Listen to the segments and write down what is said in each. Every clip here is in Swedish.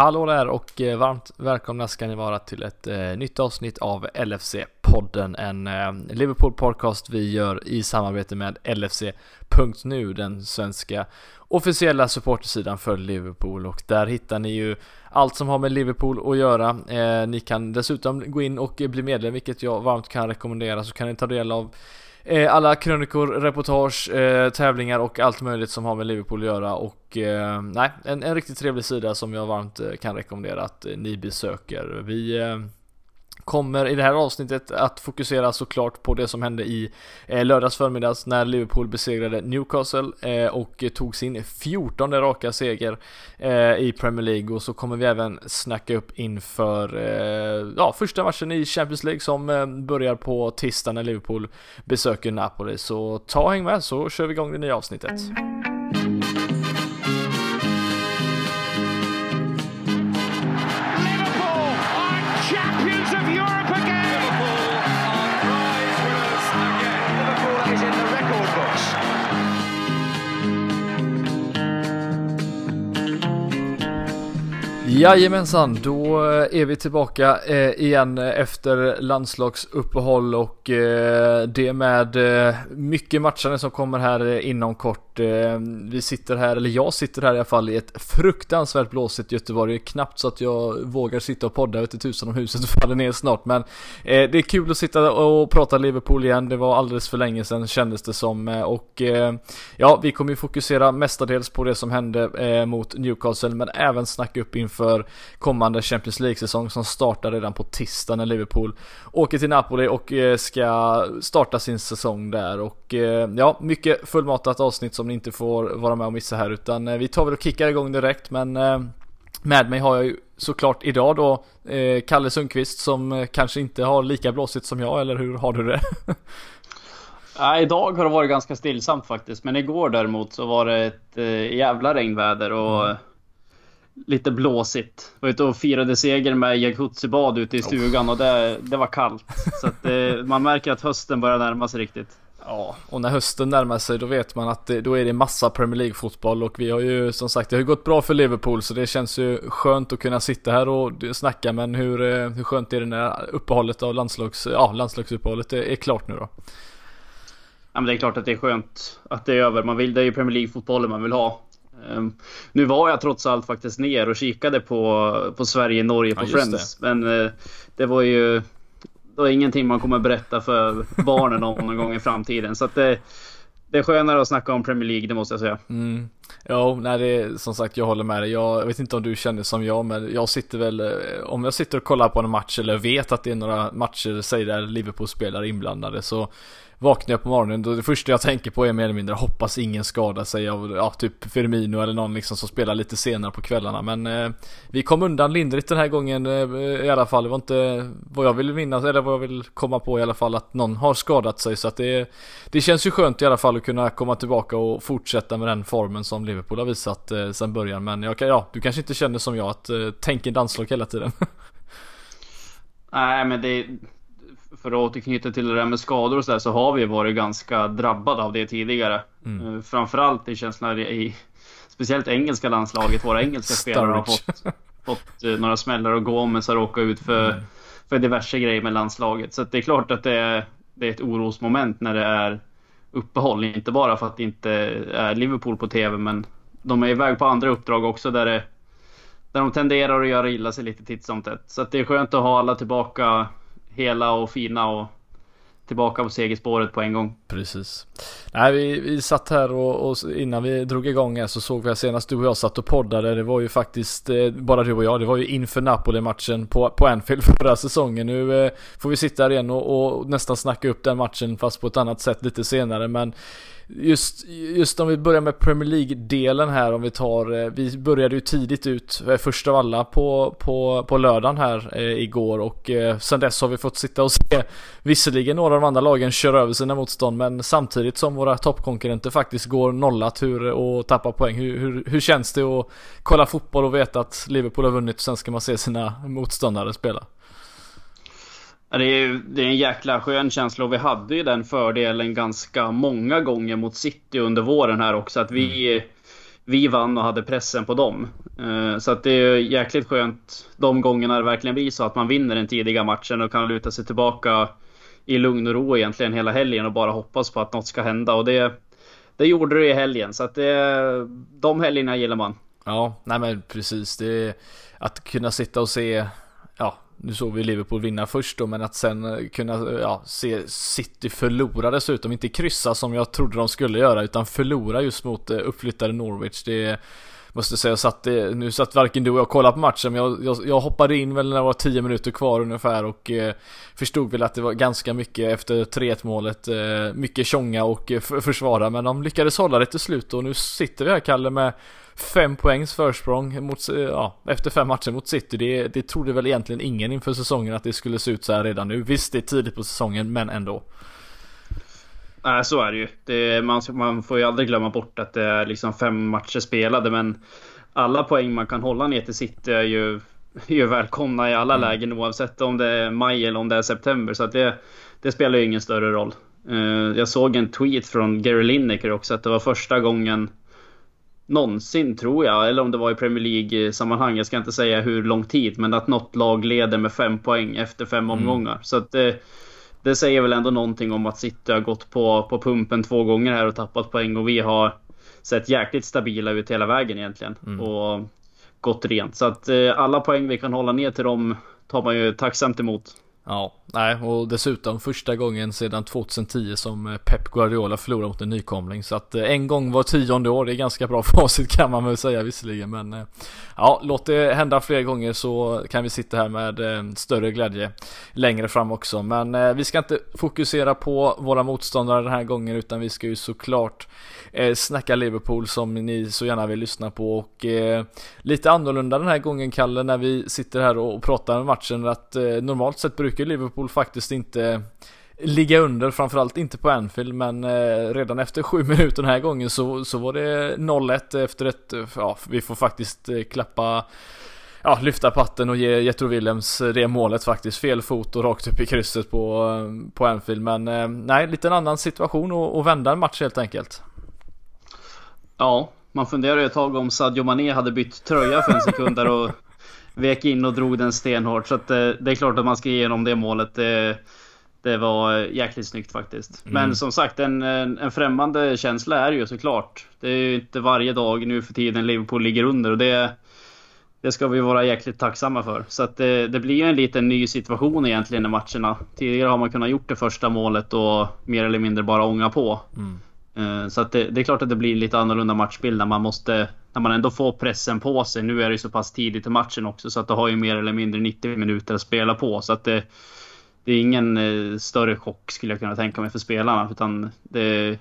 Hallå där och eh, varmt välkomna ska ni vara till ett eh, nytt avsnitt av LFC-podden, en eh, Liverpool-podcast vi gör i samarbete med LFC.nu, den svenska officiella supportersidan för Liverpool. Och där hittar ni ju allt som har med Liverpool att göra. Ni kan dessutom gå in och bli medlem, vilket jag varmt kan rekommendera, så kan ni ta del av Eh, alla krönikor, reportage, eh, tävlingar och allt möjligt som har med Liverpool att göra och eh, nej, en, en riktigt trevlig sida som jag varmt eh, kan rekommendera att eh, ni besöker. Vi eh, kommer i det här avsnittet att fokusera såklart på det som hände i eh, lördags förmiddags när Liverpool besegrade Newcastle eh, och tog sin 14 raka seger eh, i Premier League och så kommer vi även snacka upp inför eh, ja, första matchen i Champions League som eh, börjar på tisdag när Liverpool besöker Napoli. Så ta och häng med så kör vi igång det nya avsnittet. Mm. Jajamensan, då eh, är vi tillbaka eh, igen efter landslagsuppehåll och eh, det med mycket matchande som kommer här inom kort. Vi sitter här, eller jag sitter här i alla fall i ett fruktansvärt blåsigt Göteborg. Det är knappt så att jag vågar sitta och podda ute tusan om huset faller ner snart. Men det är kul att sitta och prata Liverpool igen. Det var alldeles för länge sedan kändes det som. Och ja, vi kommer ju fokusera mestadels på det som hände mot Newcastle men även snacka upp inför för kommande Champions League-säsong som startar redan på tisdag när Liverpool åker till Napoli och eh, ska starta sin säsong där. Och eh, ja, mycket fullmatat avsnitt som ni inte får vara med och missa här utan eh, vi tar väl och kickar igång direkt. Men med mig har jag ju såklart idag då Kalle Sundqvist som kanske inte har lika blåsigt som jag eller hur har du det? Ja, idag har det varit ganska stillsamt faktiskt men igår däremot så var det ett jävla regnväder och mm lite blåsigt. Var ute och firade seger med jacuzzi-bad ute i stugan och det, det var kallt. Så att det, eh, man märker att hösten börjar närma sig riktigt. Ja, och när hösten närmar sig då vet man att det, då är det massa Premier League-fotboll och vi har ju som sagt, det har ju gått bra för Liverpool så det känns ju skönt att kunna sitta här och snacka men hur, eh, hur skönt är det när uppehållet av landslags, ja, landslagsuppehållet är, är klart nu då? Ja men det är klart att det är skönt att det är över. Man vill, det är ju Premier League-fotbollen man vill ha. Um, nu var jag trots allt faktiskt ner och kikade på, på Sverige-Norge på ja, Friends. Det. Men uh, det var ju det var ingenting man kommer berätta för barnen om någon gång i framtiden. Så att det, det är skönare att snacka om Premier League, det måste jag säga. Mm. Jo, nej det är som sagt, jag håller med dig. Jag vet inte om du känner som jag, men jag sitter väl, eh, om jag sitter och kollar på en match eller vet att det är några matcher, säg där Liverpool spelar inblandade, så vaknar jag på morgonen då det första jag tänker på är mer eller mindre hoppas ingen skadar sig av ja, typ Firmino eller någon liksom som spelar lite senare på kvällarna. Men eh, vi kom undan lindrigt den här gången eh, i alla fall. Det var inte vad jag vill minnas eller vad jag vill komma på i alla fall att någon har skadat sig så att det, det känns ju skönt i alla fall att kunna komma tillbaka och fortsätta med den formen som Liverpool har visat eh, sedan början. Men jag, ja, du kanske inte känner som jag att eh, tänker danslag hela tiden. Nej men det för att återknyta till det där med skador och sådär så har vi varit ganska drabbade av det tidigare. Mm. Eh, framförallt i känslan i speciellt engelska landslaget. Våra engelska spelare har fått, fått eh, några smällar och Gomes har råkat ut för, mm. för diverse grejer med landslaget. Så det är klart att det är, det är ett orosmoment när det är uppehåll. Inte bara för att det inte är Liverpool på TV men de är iväg på andra uppdrag också där det där de tenderar att göra illa sig lite titt som tätt. Så det är skönt att ha alla tillbaka hela och fina och tillbaka på segerspåret på en gång. Precis. Nej, vi, vi satt här och, och, innan vi drog igång här så såg vi senast du och jag satt och poddade. Det var ju faktiskt eh, bara du och jag. Det var ju inför Napoli-matchen på, på Anfield förra säsongen. Nu eh, får vi sitta här igen och, och nästan snacka upp den matchen fast på ett annat sätt lite senare. Men Just, just om vi börjar med Premier League-delen här om vi tar, eh, vi började ju tidigt ut, eh, först av alla på, på, på lördagen här eh, igår och eh, sen dess har vi fått sitta och se visserligen några av de andra lagen köra över sina motstånd men samtidigt som våra toppkonkurrenter faktiskt går nollat hur, och tappar poäng. Hur, hur, hur känns det att kolla fotboll och veta att Liverpool har vunnit och sen ska man se sina motståndare spela? Det, är, det är en jäkla skön känsla och vi hade ju den fördelen ganska många gånger mot City under våren här också. Att vi, mm. vi vann och hade pressen på dem. Eh, så att det är jäkligt skönt de gångerna det verkligen blir så att man vinner den tidiga matchen och kan luta sig tillbaka i lugn och ro egentligen hela helgen och bara hoppas på att något ska hända. Och det, det gjorde det i helgen, så att det, de helgerna gillar man. Ja, nej men precis. Det, att kunna sitta och se, ja, nu såg vi Liverpool vinna först då, men att sen eh, kunna eh, ja, se City förlora dessutom, inte kryssa som jag trodde de skulle göra, utan förlora just mot eh, uppflyttade Norwich. Det måste säga, satt det, nu satt varken du och jag och kollade på matchen, men jag, jag, jag, hoppade in väl när det var 10 minuter kvar ungefär och eh, förstod väl att det var ganska mycket efter 3-1 målet, eh, mycket tjonga och försvara, men de lyckades hålla det till slut och nu sitter vi här Kalle med fem poängs försprång mot, eh, ja, efter fem matcher mot City. Det, det trodde väl egentligen ingen inför säsongen att det skulle se ut så här redan nu. Visst, det är tidigt på säsongen, men ändå. Nej, så är det ju. Det, man, man får ju aldrig glömma bort att det är liksom fem matcher spelade, men alla poäng man kan hålla ner till City är ju, är ju välkomna i alla mm. lägen oavsett om det är maj eller om det är september. Så att det, det spelar ju ingen större roll. Uh, jag såg en tweet från Gary Lineker också att det var första gången någonsin tror jag, eller om det var i Premier League-sammanhang, jag ska inte säga hur lång tid, men att något lag leder med fem poäng efter fem mm. omgångar. Så att det, det säger väl ändå någonting om att City har gått på, på pumpen två gånger här och tappat poäng och vi har sett jäkligt stabila ut hela vägen egentligen. Mm. Och gått rent. Så att eh, alla poäng vi kan hålla ner till dem tar man ju tacksamt emot. Ja, nej och dessutom första gången sedan 2010 som eh, Pep Guardiola förlorar mot en nykomling. Så att eh, en gång var tionde år, det är ganska bra facit kan man väl säga visserligen. Men eh, ja, låt det hända fler gånger så kan vi sitta här med större glädje längre fram också. Men vi ska inte fokusera på våra motståndare den här gången utan vi ska ju såklart snacka Liverpool som ni så gärna vill lyssna på och lite annorlunda den här gången Kalle när vi sitter här och, pratar om matchen att normalt sett brukar Liverpool faktiskt inte ligga under, framförallt inte på Anfield, men eh, redan efter sju minuter den här gången så, så var det 0-1 efter ett, ja, vi får faktiskt eh, klappa ja, lyfta patten och ge Jetro Willems eh, det målet faktiskt. Fel fot och rakt upp i krysset på, eh, på Anfield. Men eh, nej, lite en annan situation och, och vända en match helt enkelt. Ja, man funderar ju ett tag om Sadio Mané hade bytt tröja för en sekund där och vek in och drog den stenhårt. Så att det, eh, det är klart att man ska ge igenom det målet. Det, det var jäkligt snyggt faktiskt. Mm. Men som sagt, en, en främmande känsla är ju såklart. Det är ju inte varje dag nu för tiden Liverpool ligger under och det, det ska vi vara jäkligt tacksamma för. Så att det, det blir ju en liten ny situation egentligen i matcherna. Tidigare har man kunnat gjort det första målet och mer eller mindre bara ånga på. Mm. Eh, så att det, det, är klart att det blir lite annorlunda matchbild när man måste när man ändå får pressen på sig. Nu är det ju så pass tidigt i matchen också så att det har ju mer eller mindre 90 minuter att spela på. Så att det, det är ingen eh, större chock skulle jag kunna tänka mig för spelarna. Utan det,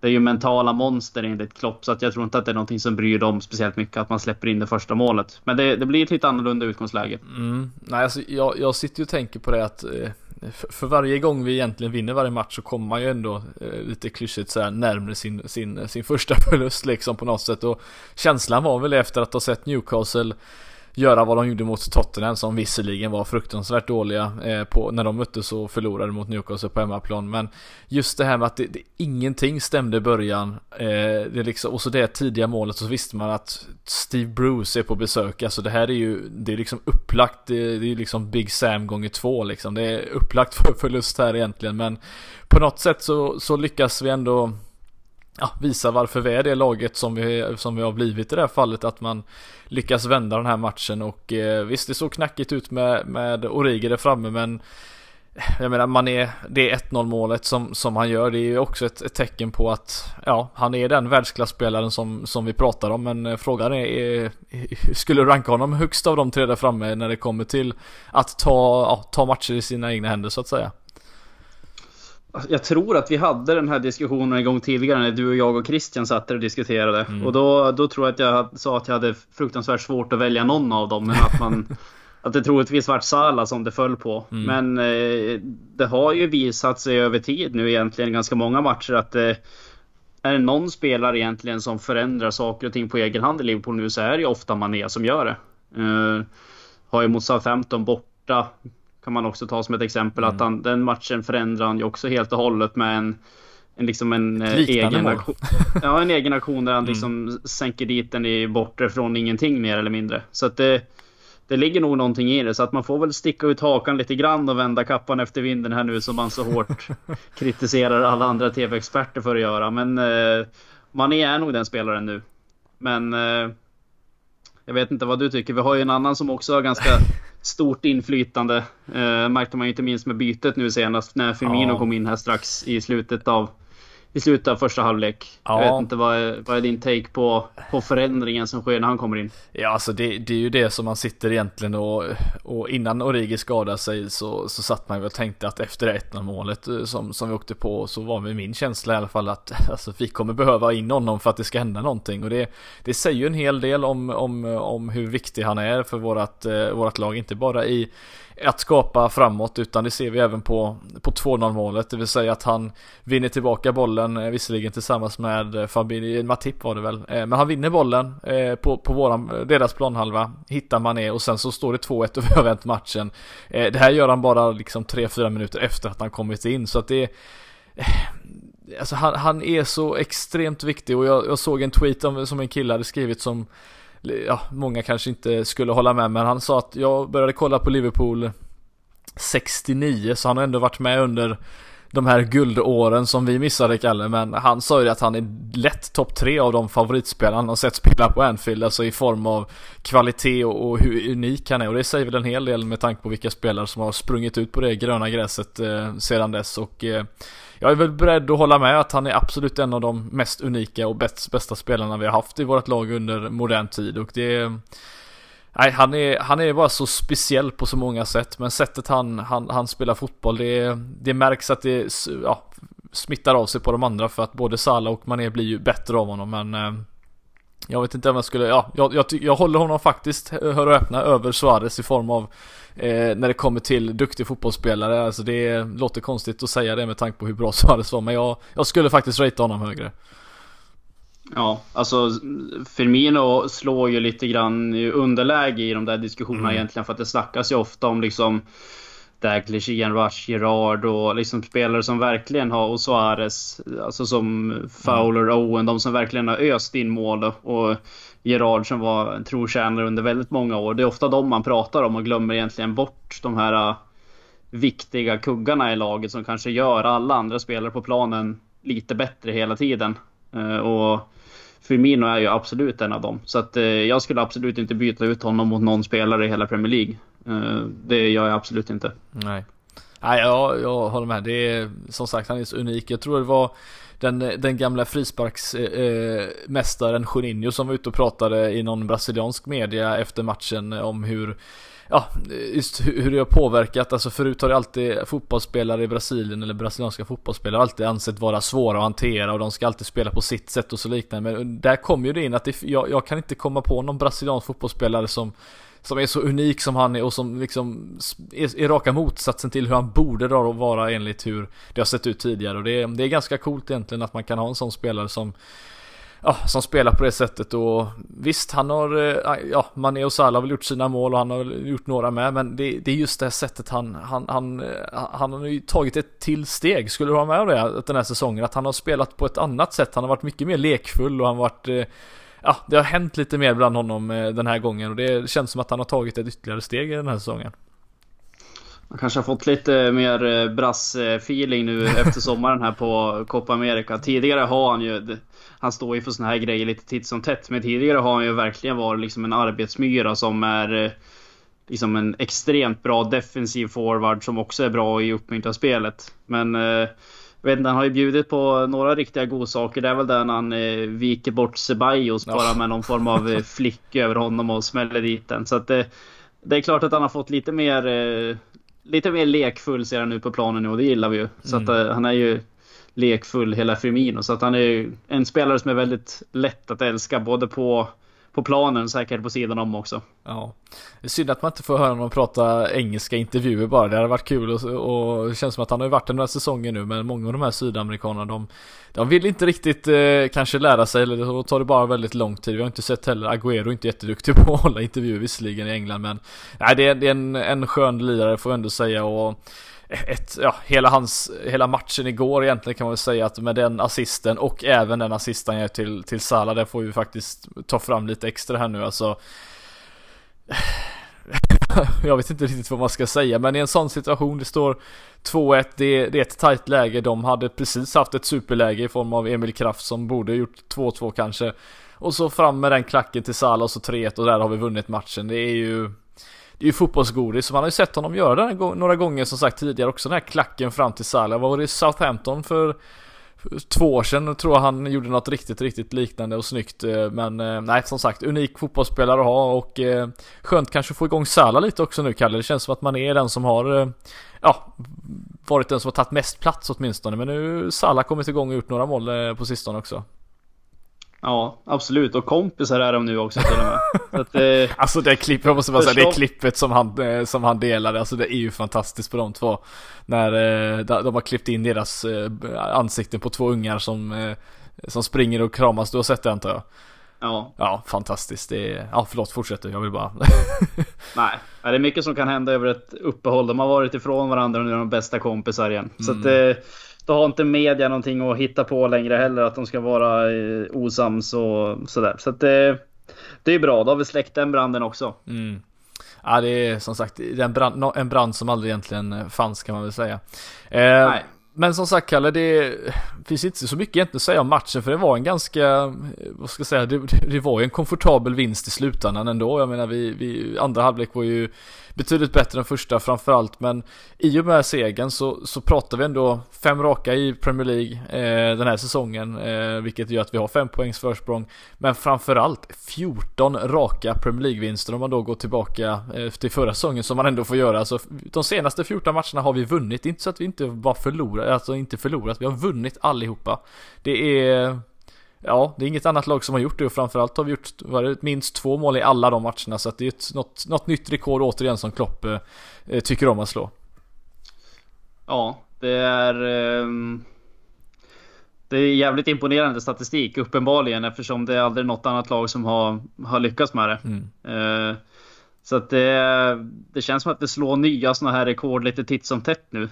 det är ju mentala monster enligt Klopp så att jag tror inte att det är någonting som bryr dem speciellt mycket att man släpper in det första målet. Men det, det blir ett lite annorlunda utgångsläge. Mm. Nej, alltså, jag, jag sitter ju och tänker på det att eh för varje gång vi egentligen vinner varje match så kommer man ju ändå eh, lite klyschigt så här närmre sin, sin, sin första förlust liksom på något sätt. Och känslan var väl efter att ha sett Newcastle göra vad de gjorde mot Tottenham som visserligen var fruktansvärt dåliga eh, på, när de möttes och förlorade mot Newcastle på hemmaplan. Men just det här med att det, det, ingenting stämde i början. Eh, det liksom, och så det tidiga målet så visste man att Steve Bruce är på besök. Alltså det här är ju, det är liksom upplagt, det, det är liksom Big Sam gånger två liksom. Det är upplagt för förlust här egentligen. Men på något sätt så, så lyckas vi ändå ja, visa varför vi är det laget som vi, som vi har blivit i det här fallet. Att man lyckas vända den här matchen och eh, visst det såg knackigt ut med, med Origi där framme men eh, jag menar man är, det är 1-0 målet som, som han gör. Det är ju också ett, ett, tecken på att ja, han är den världsklasspelaren som, som vi pratar om. Men eh, frågan är, är, eh, skulle du ranka honom högst av de tre där framme när det kommer till att ta, ja, ta matcher i sina egna händer så att säga? Jag tror att vi hade den här diskussionen en gång tidigare när du och jag och Christian satt där och diskuterade. Mm. Och då, då tror jag att jag sa att jag hade fruktansvärt svårt att välja någon av dem. Men att man... att det troligtvis vart Sala som det föll på. Mm. Men eh, det har ju visat sig över tid nu egentligen ganska många matcher att eh, är det någon spelare egentligen som förändrar saker och ting på egen hand i Liverpool nu så är det ju ofta Mané som gör det. Eh, har ju mot Southampton borta kan man också ta som ett exempel. Mm. Att han, den matchen förändrar han ju också helt och hållet med en, en, liksom en eh, egen aktion. Ja, en egen aktion där han mm. liksom sänker dit den i bortre från ingenting mer eller mindre. Så att det, det ligger nog någonting i det. Så att man får väl sticka ut hakan lite grann och vända kappan efter vinden här nu som man så hårt kritiserar alla andra TV-experter för att göra. Men eh, Mané är nog den spelaren nu. Men eh, jag vet inte vad du tycker. Vi har ju en annan som också har ganska stort inflytande. Eh, märkte man ju inte minst med bytet nu senast när Firmino ja. kom in här strax i slutet av i slutet av första halvlek. Ja. Jag vet inte, vad är, vad är din take på, på förändringen som sker när han kommer in? Ja, alltså det, det är ju det som man sitter egentligen och, och innan Origi skadade sig så, så satt man ju och tänkte att efter 1-0 målet eh, som, som vi åkte på så var min känsla i alla fall att alltså, vi kommer behöva in honom för att det ska hända någonting och det, det säger ju en hel del om, om, om hur viktig han är för vårat, eh, vårat lag, inte bara i att skapa framåt utan det ser vi även på, på 2-0 målet. Det vill säga att han vinner tillbaka bollen eh, visserligen tillsammans med eh, Fabini, eh, Matip var det väl. Men han vinner bollen på, på våran, deras planhalva, hittar Mané och sen så står det 2-1 och vi har vänt matchen. Det här gör han bara liksom 3-4 minuter efter att han kommit in så att det Alltså han, han är så extremt viktig och jag, jag såg en tweet om, som en kille hade skrivit som ja, många kanske inte skulle hålla med men han sa att jag började kolla på Liverpool 69 så han har ändå varit med under de här guldåren som vi missade Kalle men han sa ju att han är lätt topp tre av de favoritspelarna han har sett spela på Anfield alltså i form av kvalitet och, och, hur unik han är. Och det säger väl en hel del med tanke på vilka spelare som har sprungit ut på det gröna gräset eh, sedan dess. Och eh, jag är väl beredd att hålla med att han är absolut en av de mest unika och bäst, bästa spelarna vi har haft i vårt lag under modern tid. Och det Nej, han är, han är bara så speciell på så många sätt, men sättet han, han, han spelar fotboll, det, det märks att det ja, smittar av sig på de andra för att både Salah och Mané blir ju bättre av honom, men eh, jag vet inte om jag skulle, ja, jag, jag, jag håller honom faktiskt, hör och öppna, över Suarez i form av eh, när det kommer till duktig fotbollsspelare. Alltså det låter konstigt att säga det med tanke på hur bra Suarez var, men jag, jag skulle faktiskt ratea honom högre. Ja, alltså Firmino slår ju lite grann i underläge i de där diskussionerna mm. egentligen för att det snackas ju ofta om liksom Daglish, Ian Rush, Gerard och liksom spelare som verkligen har, och Suarez, alltså som Fowler, mm. Owen, de som verkligen har öst in mål och Gerard som var en trotjänare under väldigt många år. Det är ofta de man pratar om och glömmer egentligen bort de här äh, viktiga kuggarna i laget som kanske gör alla andra spelare på planen lite bättre hela tiden. Äh, och Firmino är ju absolut en av dem. Så att eh, jag skulle absolut inte byta ut honom mot någon spelare i hela Premier League. Eh, det gör jag absolut inte. Nej. Nej, jag, jag håller med. Det är som sagt, han är så unik. Jag tror det var den, den gamla frisparksmästaren eh, eh Juninho som var ute och pratade i någon brasiliansk media efter matchen om hur Ja, just hur det har påverkat. Alltså förut har det alltid fotbollsspelare i Brasilien eller brasilianska fotbollsspelare alltid ansett vara svåra att hantera och de ska alltid spela på sitt sätt och så liknande. Men där kommer ju det in att det, jag, jag kan inte komma på någon brasiliansk fotbollsspelare som som är så unik som han är och som liksom är, är raka motsatsen till hur han borde vara enligt hur det har sett ut tidigare och det är, det är ganska coolt egentligen att man kan ha en sån spelare som Ja, som spelar på det sättet och visst han har, eh, ja, Mané och Salah har väl gjort sina mål och han har gjort några med men det, det är just det här sättet han, han, han, eh, han har ju tagit ett till steg. Skulle du ha med det den här säsongen? Att han har spelat på ett annat sätt. Han har varit mycket mer lekfull och han har varit eh, ja, det har hänt lite mer bland honom den här gången och det känns som att han har tagit ett ytterligare steg i den här säsongen. Man kanske har fått lite mer eh, brass-feeling nu efter sommaren här på Copa America. Tidigare har han ju, han står ju för såna här grejer lite titt som tätt, men tidigare har han ju verkligen varit liksom en arbetsmyra som är eh, liksom en extremt bra defensiv forward som också är bra i uppbyggnaden av spelet. Men jag vet inte, han har ju bjudit på några riktiga godsaker. Det är väl där han eh, viker bort Ceballos bara med någon form av eh, flick över honom och smäller dit den. Så att det, det är klart att han har fått lite mer eh, Lite mer lekfull ser han ut på planen nu och det gillar vi ju. Så mm. att eh, han är ju lekfull hela Firmino. Så att han är ju en spelare som är väldigt lätt att älska både på på planen, säkert på sidan om också. Ja. Synd att man inte får höra honom prata engelska intervjuer bara. Det hade varit kul och, och det känns som att han har varit den här säsongen nu men många av de här sydamerikanerna de, de vill inte riktigt eh, kanske lära sig eller då tar det bara väldigt lång tid. Vi har inte sett heller Agüero inte jätteduktig på att hålla intervjuer visserligen i England men nej det är, det är en, en skön lirare får jag ändå säga och ett, ja, hela hans, hela matchen igår egentligen kan man väl säga att med den assisten och även den assisten jag gör till, till Salah, den får vi faktiskt ta fram lite extra här nu alltså. jag vet inte riktigt vad man ska säga, men i en sån situation, det står 2-1, det, det, är ett tajt läge. De hade precis haft ett superläge i form av Emil Kraft som borde gjort 2-2 kanske. Och så fram med den klacken till Salah och så 3-1 och där har vi vunnit matchen. Det är ju det är ju fotbollsgodis, man har ju sett honom göra det några gånger som sagt tidigare också, den här klacken fram till Salah. Vad var det Southampton för två år sedan tror jag han gjorde något riktigt, riktigt liknande och snyggt. Eh, men eh, nej, som sagt, unik fotbollsspelare att ha och eh, skönt kanske få igång Salah lite också nu, Kalle. Det känns som att man är den som har, ja, varit den som har tagit mest plats åtminstone. Men nu Salah kommit igång och gjort några mål på sistone också. Ja, absolut. Och kompisar är de nu också till och med. Så att, eh, alltså det klippet, jag måste bara säga, det klippet som han, eh, som han delade, alltså det är ju fantastiskt på de två. När eh, de har klippt in deras eh, ansikten på två ungar som, eh, som springer och kramas. Du har sett det antar jag? Ja. Ja, fantastiskt. Det är, ja, förlåt, fortsätt jag vill bara. Nej, det är mycket som kan hända över ett uppehåll. De har varit ifrån varandra och nu är de bästa kompisar igen. Mm. Så att, eh, då har inte media någonting att hitta på längre heller, att de ska vara eh, osams och sådär. Så att det, det är bra, då har vi släckt den branden också. Mm. Ja, det är som sagt en brand, en brand som aldrig egentligen fanns kan man väl säga. Eh. Men som sagt Kalle, det finns inte så mycket egentligen att säga om matchen för det var en ganska, vad ska jag säga, det, det var ju en komfortabel vinst i slutändan ändå. Jag menar vi, vi andra halvlek var ju betydligt bättre än första framförallt men i och med segern så, så pratar vi ändå fem raka i Premier League eh, den här säsongen eh, vilket gör att vi har fem poängs försprång men framförallt 14 raka Premier League-vinster om man då går tillbaka eh, till förra säsongen som man ändå får göra. Alltså, de senaste 14 matcherna har vi vunnit, inte så att vi inte bara förlorat, alltså inte förlorat, vi har vunnit allihopa. Det är Ja, det är inget annat lag som har gjort det och framförallt har vi gjort det, minst två mål i alla de matcherna så att det är ett, något, något nytt rekord återigen som Klopp eh, tycker om att slå. Ja, det är... Eh, det är jävligt imponerande statistik uppenbarligen eftersom det är aldrig något annat lag som har, har lyckats med det. Mm. Eh, så att det, det känns som att det slår nya sådana här rekord lite titt som tätt nu.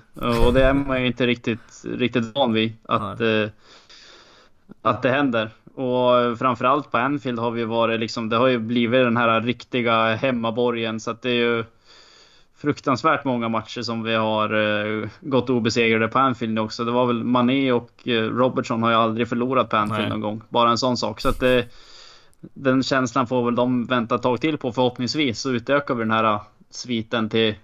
Och det är man ju inte riktigt, riktigt van vid. Att, eh, att det händer. Och framförallt på Anfield har vi varit liksom, det har ju blivit den här riktiga hemmaborgen så att det är ju fruktansvärt många matcher som vi har uh, gått obesegrade på Anfield också. Det var väl Mané och uh, Robertson har ju aldrig förlorat på Anfield Nej. någon gång. Bara en sån sak. Så att det, den känslan får väl de vänta ett tag till på förhoppningsvis. Så utökar vi den här sviten till,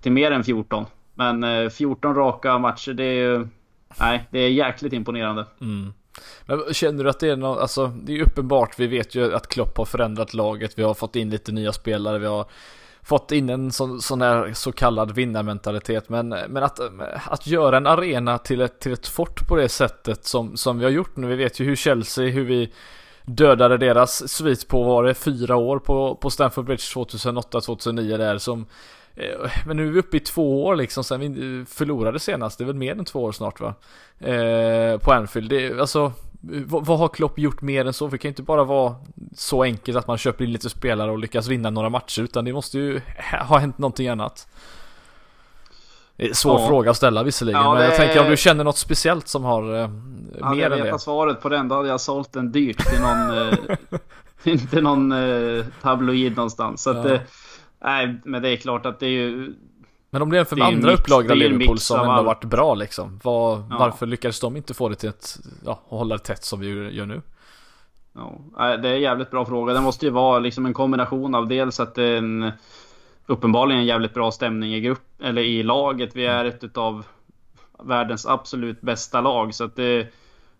till mer än 14. Men uh, eh, 14 raka matcher, det är ju... Nej, det är jäkligt imponerande. Mm. Men känner du att det är något, alltså det är uppenbart, vi vet ju att Klopp har förändrat laget, vi har fått in lite nya spelare, vi har fått in en sån, sån här så kallad vinnarmentalitet. Men, men att, att göra en arena till ett, till ett fort på det sättet som, som vi har gjort nu. Vi vet ju hur Chelsea, hur vi dödade deras svit på, var det fyra år på, på Stamford Bridge 2008-2009 där som men nu är vi uppe i två år liksom sen vi förlorade senast. Det är väl mer än två år snart va? Eh, på Anfield. Det, alltså, vad, vad, har Klopp gjort mer än så? För det kan ju inte bara vara så enkelt att man köper in lite spelare och lyckas vinna några matcher. Utan det måste ju ha hänt någonting annat. Svår ja. fråga att ställa visserligen, ja, men jag tänker om du känner något speciellt som har eh, ja, mer än det. jag svaret på den, då hade jag sålt den dyrt till någon, eh, inte någon eh, tabloid någonstans. Så att, eh, Nej, men det är klart att det är ju... Men om det jämför med andra upplagor av Liverpool som ändå all... varit bra liksom. Var, ja. Varför lyckades de inte få det till ett, ja, hålla det tätt som vi gör nu? Ja, det är en jävligt bra fråga. Det måste ju vara liksom en kombination av dels att det är en uppenbarligen en jävligt bra stämning i grupp, eller i laget. Vi är ett av världens absolut bästa lag. Så att det,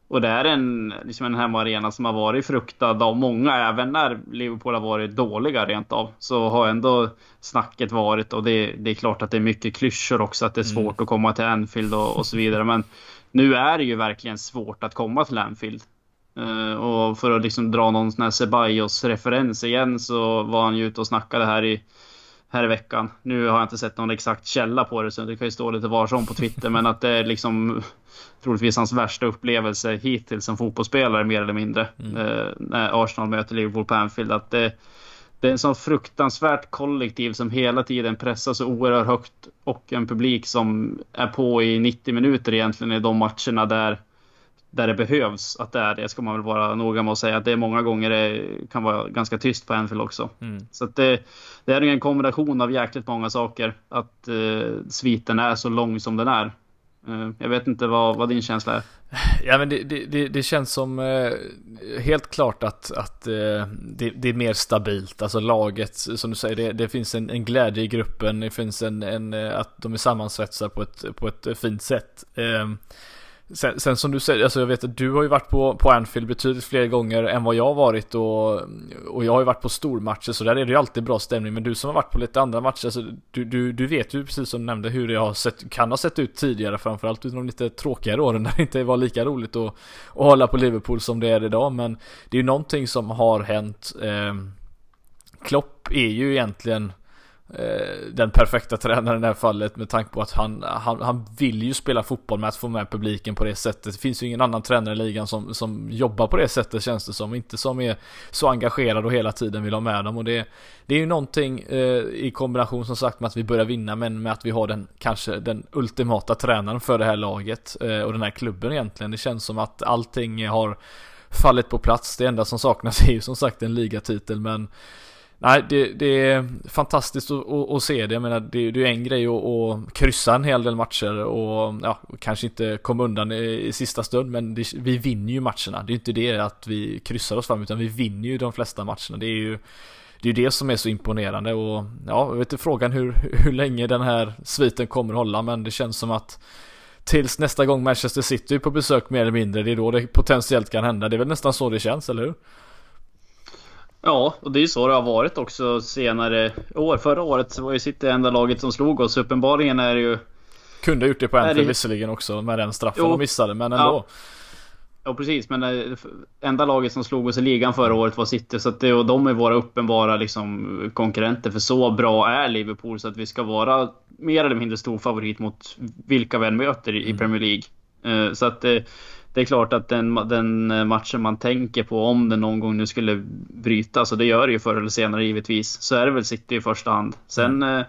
och det är en, liksom en hemmaarena som har varit fruktad av många, även när Liverpool har varit dåliga rent av. Så har ändå snacket varit, och det, det är klart att det är mycket klyschor också, att det är svårt mm. att komma till Anfield och, och, så vidare. Men nu är det ju verkligen svårt att komma till Anfield. Uh, och för att liksom dra någon sån här Ceballos referens igen så var han ju ute och snackade här i här i veckan. Nu har jag inte sett någon exakt källa på det så det kan ju stå lite var som på Twitter men att det är liksom troligtvis hans värsta upplevelse hittills som fotbollsspelare mer eller mindre. Mm. Eh, när Arsenal möter Liverpool på Anfield. Att det, det är en sån fruktansvärt kollektiv som hela tiden pressar så oerhört högt och en publik som är på i 90 minuter egentligen i de matcherna där där det behövs att det är det ska man väl vara noga med att säga att det är många gånger det kan vara ganska tyst på Anfield också. Mm. Så det, det är en kombination av jäkligt många saker att eh, sviten är så lång som den är. Eh, jag vet inte vad, vad din känsla är. Ja men det, det, det känns som eh, helt klart att, att eh, det, är mer stabilt. Alltså laget, som du säger, det, det finns en, en, glädje i gruppen. Det finns en, en att de är sammansvetsade på ett, på ett fint sätt. Sen, sen, som du säger, alltså jag vet att du har ju varit på, på Anfield betydligt fler gånger än vad jag har varit och, och jag har ju varit på stormatcher så där är det ju alltid bra stämning. Men du som har varit på lite andra matcher, alltså, du, du, du vet ju precis som du nämnde hur det har sett, kan ha sett ut tidigare framförallt under de lite tråkigare åren när det inte var lika roligt att, att hålla på Liverpool som det är idag. Men det är ju någonting som har hänt eh, Klopp är ju egentligen Eh, den perfekta tränaren i det här fallet med tanke på att han, han, han vill ju spela fotboll med att få med publiken på det sättet. Det finns ju ingen annan tränare i ligan som, som jobbar på det sättet känns det som. Inte som är så engagerad och hela tiden vill ha med dem. Och det, det är ju någonting eh, i kombination som sagt med att vi börjar vinna men med att vi har den kanske den ultimata tränaren för det här laget eh, och den här klubben egentligen. Det känns som att allting har fallit på plats. Det enda som saknas är ju som sagt en ligatitel men Nej, det, det, är fantastiskt att, att, att, se det. Jag menar, det, det är en grej att, att kryssa en hel del matcher och ja, kanske inte komma undan i, i sista stund, men det, vi vinner ju matcherna. Det är inte det att vi kryssar oss fram, utan vi vinner ju de flesta matcherna. Det är ju det, är det som är så imponerande och ja, jag vet inte frågan hur, hur länge den här sviten kommer hålla, men det känns som att tills nästa gång Manchester City är på besök mer eller mindre, det är då det potentiellt kan hända. Det är väl nästan så det känns, eller hur? Ja, och det är ju så det har varit också senare år. Förra året var ju City det enda laget som slog oss. Uppenbarligen är det ju... Kunde gjort det på Anfield det... visserligen också med den straffen jo. de missade, men ändå. Ja. ja, precis. Men det eh, enda laget som slog oss i ligan förra året var City. Så att det, och de är våra uppenbara liksom, konkurrenter. För så bra är Liverpool så att vi ska vara mer eller mindre stor favorit mot vilka vi än möter i, mm. Premier League. Uh, så att uh, det är klart att den, den, matchen man tänker på om den någon gång nu skulle brytas, och det gör det ju förr eller senare givetvis, så är det väl City i första hand. Sen, mm.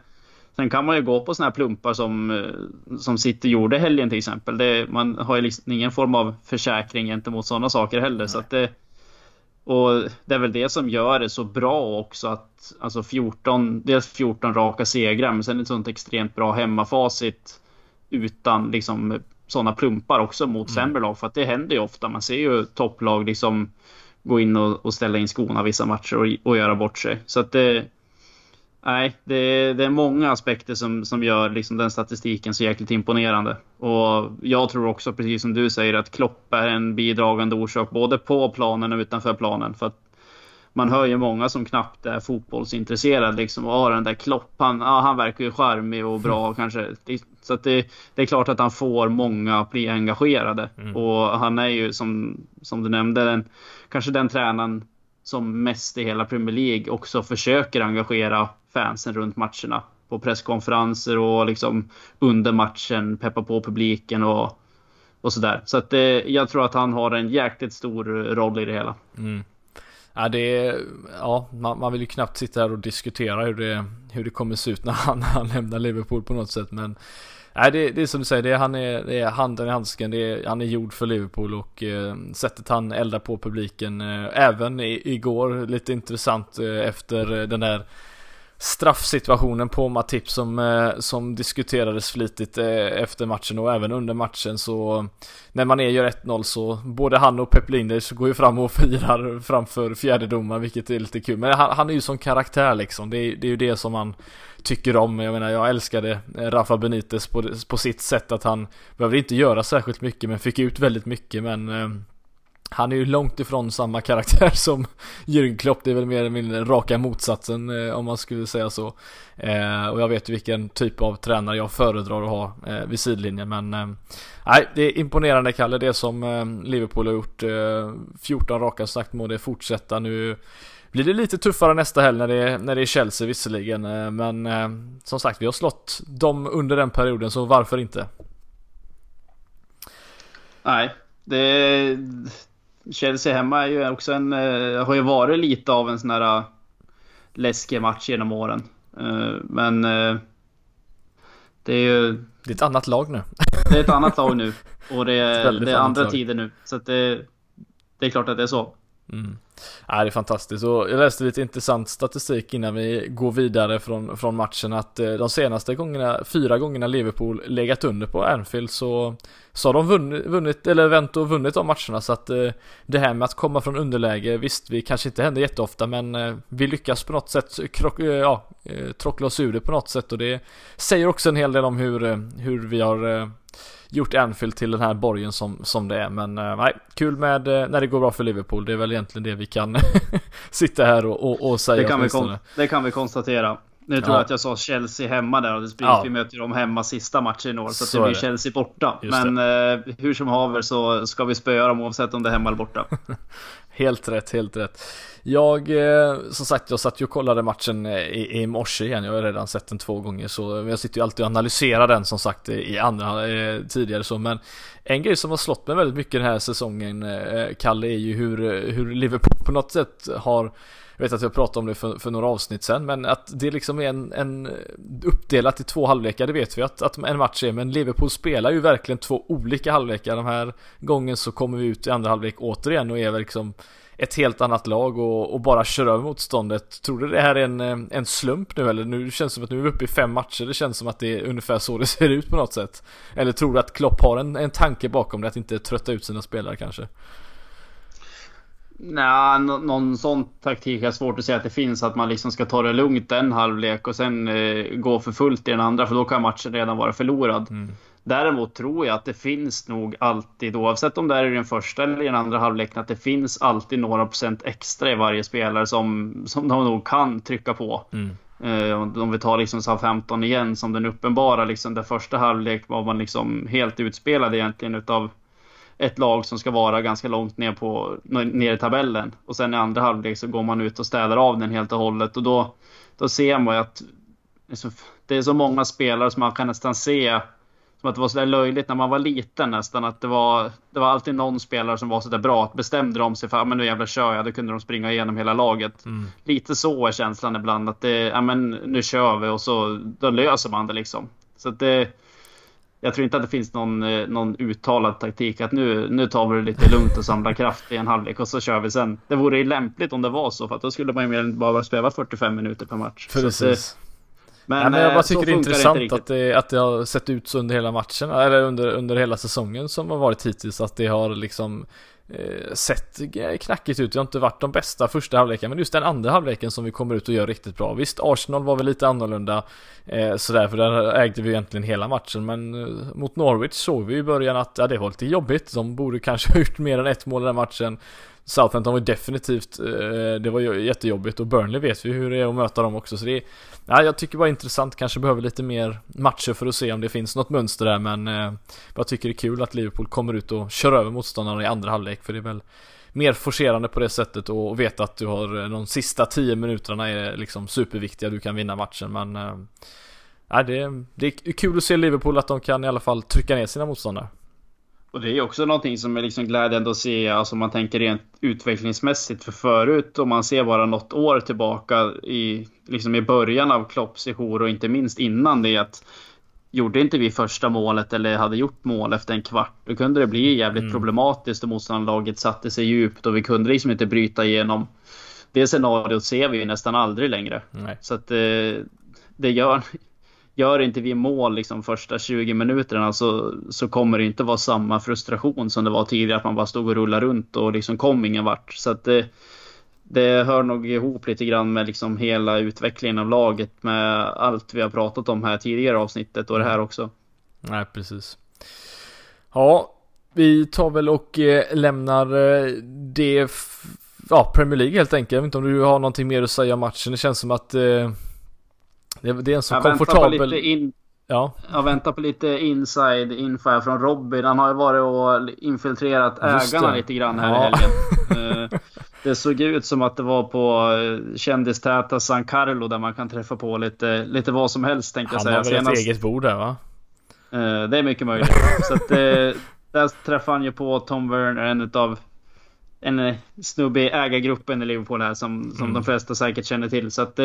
sen kan man ju gå på såna här plumpar som, eh, som City gjorde helgen till exempel. Det, man har ju liksom ingen form av försäkring gentemot sådana saker heller. Så att det, och det är väl det som gör det så bra också att alltså 14, dels 14 raka segrar men sen ett sånt extremt bra hemmafacit utan liksom sådana plumpar också mot mm. sämre lag. För att det händer ju ofta. Man ser ju topplag liksom gå in och, och ställa in skorna vissa matcher och, och göra bort sig. Så att det... Nej, det, det är många aspekter som, som gör liksom den statistiken så jäkligt imponerande. Och jag tror också, precis som du säger, att Klopp är en bidragande orsak både på planen och utanför planen. För att man hör ju många som knappt är fotbollsintresserade liksom och har den där Klopp. Han, ja, han verkar ju charmig och bra kanske. Så att det, det, är klart att han får många att bli engagerade. Mm. Och han är ju som, som du nämnde den, kanske den tränaren som mest i hela Premier League också försöker engagera fansen runt matcherna. På presskonferenser och liksom under matchen peppa på publiken och, och sådär. Så att det, jag tror att han har en jäkligt stor roll i det hela. Mm. Ja, det är, ja man, man, vill ju knappt sitta här och diskutera hur det, hur det kommer se ut när han, han lämnar Liverpool på något sätt. Men nej, det, det är som du säger, det är, han är, det är handen i handsken. Det är, han är gjord för Liverpool och eh, sättet han eldar på publiken. Eh, även i, igår, lite intressant eh, efter eh, den där straffsituationen på Matip som, eh, som diskuterades flitigt eh, efter matchen och även under matchen så när man är gör 1-0 så både han och Pep Linders går ju fram och firar framför fjärdedomaren vilket är lite kul. Men han, han är ju som karaktär liksom. Det är, det är ju det som man tycker om. Jag menar jag älskade eh, Rafa Benitez på, på sitt sätt att han behövde inte göra särskilt mycket men fick ut väldigt mycket men eh, han är ju långt ifrån samma karaktär som Jürgen Klopp. Det är väl mer eller mindre raka motsatsen eh, om man skulle säga så. Eh, och jag vet ju vilken typ av tränare jag föredrar att ha eh, vid sidlinjen. Men eh, nej, det är imponerande Kalle. Det som Liverpool har gjort. 14 raka sagt må det fortsätta nu. Blir det lite tuffare nästa helg när det är, när det är Chelsea visserligen. men som sagt, vi har slått dem under den perioden så varför inte? Nej, det, Chelsea hemma är ju också en, eh, har ju varit lite av en sån här läskig match genom åren. Eh, men eh, det är ju... Det är ett annat lag nu. Det är ett annat lag nu. Och det är, det är andra lag. tider nu. Så det, det är klart att det är så. Mm. Ja, det är fantastiskt. Och jag läste lite intressant statistik innan vi går vidare från, från matchen att eh, de senaste gångerna, fyra gångerna Liverpool legat under på Anfield så, så har de vunnit, vunnit eller vänt och vunnit de matcherna. Så att eh, det här med att komma från underläge, visst vi kanske inte händer jätteofta men eh, vi lyckas på något sätt krock, ja, trockla oss ur det på något sätt. Och det säger också en hel del om hur, hur vi har gjort Anfield till den här borgen som, som det är. Men eh, nej, kul med eh, när det går bra för Liverpool. Det är väl egentligen det vi kan sitta här och, och, och säga. Det kan, vi det kan vi konstatera. Nu tror ja. jag att jag sa Chelsea hemma där och det ja. vi möter dem hemma sista matchen i år. Så, så det blir Chelsea borta. Just Men eh, hur som haver så ska vi spöa dem oavsett om det är hemma eller borta. helt rätt, helt rätt. Jag, eh, som sagt, jag satt ju och kollade matchen eh, i, i morse igen. Jag har redan sett den två gånger så jag sitter ju alltid och analyserar den som sagt i andra eh, tidigare så. Men en grej som har slått mig väldigt mycket den här säsongen, Kalle, är ju hur, hur Liverpool på något sätt har jag vet att jag pratade om det för, för några avsnitt sen, men att det liksom är en, en uppdelat i två halvlekar, det vet vi att, att en match är, men Liverpool spelar ju verkligen två olika halvlekar. Den här gången så kommer vi ut i andra halvlek återigen och är liksom ett helt annat lag och, och bara kör över motståndet. Tror du det här är en, en slump nu eller? Nu känns det som att nu är vi uppe i fem matcher. Det känns som att det är ungefär så det ser ut på något sätt. Eller tror du att Klopp har en, en tanke bakom det? Att inte trötta ut sina spelare kanske? Nej, någon sån taktik är svårt att säga att det finns. Att man liksom ska ta det lugnt en halvlek och sen eh, gå för fullt i den andra. För då kan matchen redan vara förlorad. Mm. Däremot tror jag att det finns nog alltid, oavsett om det är i den första eller i den andra halvleken, att det finns alltid några procent extra i varje spelare som, som de nog kan trycka på. Mm. Eh, om vi tar liksom SA-15 igen som den uppenbara, liksom den första halvlek var man liksom helt utspelad egentligen utav ett lag som ska vara ganska långt ner, på, ner i tabellen. Och sen i andra halvlek så går man ut och städar av den helt och hållet. Och då, då ser man ju att det är så många spelare som man kan nästan se som att det var sådär löjligt när man var liten nästan. Att det var, det var alltid någon spelare som var sådär bra. Att bestämde de sig för att men nu jävlar kör jag. Då kunde de springa igenom hela laget. Mm. Lite så är känslan ibland. Att det, men nu kör vi och så då löser man det liksom. Så att det jag tror inte att det finns någon, eh, någon uttalad taktik att nu, nu tar vi det lite lugnt och samlar kraft i en halvlek och så kör vi sen. Det vore ju lämpligt om det var så för att då skulle man ju mer bara spela 45 minuter per match. Precis. Men, ja, men jag bara eh, tycker det är intressant det att, det, att det har sett ut så under hela matchen, eller under, under hela säsongen som har varit hittills. Att det har liksom eh, sett knackigt ut. Det har inte varit de bästa första halvleken, men just den andra halvleken som vi kommer ut och gör riktigt bra. Visst, Arsenal var väl lite annorlunda eh, sådär, för där ägde vi egentligen hela matchen, men eh, mot Norwich såg vi i början att ja, det var lite jobbigt. De borde kanske ha gjort mer än ett mål i den matchen. Southampton var definitivt, eh, det var jättejobbigt och Burnley vet vi hur det är att möta dem också så det är, ja, jag tycker bara det är intressant, kanske behöver lite mer matcher för att se om det finns något mönster där men eh, jag tycker det är kul att Liverpool kommer ut och kör över motståndarna i andra halvlek för det är väl mer forcerande på det sättet och veta att du har eh, de sista 10 minuterna är liksom superviktiga, du kan vinna matchen men Ja, det, det är kul att se Liverpool att de kan i alla fall trycka ner sina motståndare. Och det är också någonting som är liksom glädjande att se, alltså man tänker rent utvecklingsmässigt. För förut, om man ser bara något år tillbaka i, liksom i början av Klopps sejour och inte minst innan det, att gjorde inte vi första målet eller hade gjort mål efter en kvart, då kunde det bli jävligt mm. problematiskt och motståndarlaget satte sig djupt och vi kunde liksom inte bryta igenom. Det scenariot ser vi ju nästan aldrig längre. Nej. Så att det, eh, det gör, gör inte vi mål liksom första 20 minuterna så, så kommer det inte vara samma frustration som det var tidigare att man bara stod och rullade runt och liksom kom ingen vart. Så att det, det hör nog ihop lite grann med liksom hela utvecklingen av laget med allt vi har pratat om här tidigare avsnittet och det här också. Nej, precis. Ja, vi tar väl och eh, lämnar eh, det ja, Premier League helt enkelt. Jag vet inte om du har någonting mer att säga om matchen. Det känns som att eh, det, det är en så jag komfortabel... Väntar in... Ja. Jag väntar på lite inside info från Robin. Han har ju varit och infiltrerat ägarna lite grann här ja. i helgen. Eh, det såg ut som att det var på eh, kändistäta San Carlo där man kan träffa på lite, lite vad som helst tänkte jag säga. Han har väl ett eget bord där va? Eh, det är mycket möjligt. Så att, där träffade han ju på Tom Werner, en av en snubbe i ägargruppen i Liverpool här som, som mm. de flesta säkert känner till. Så att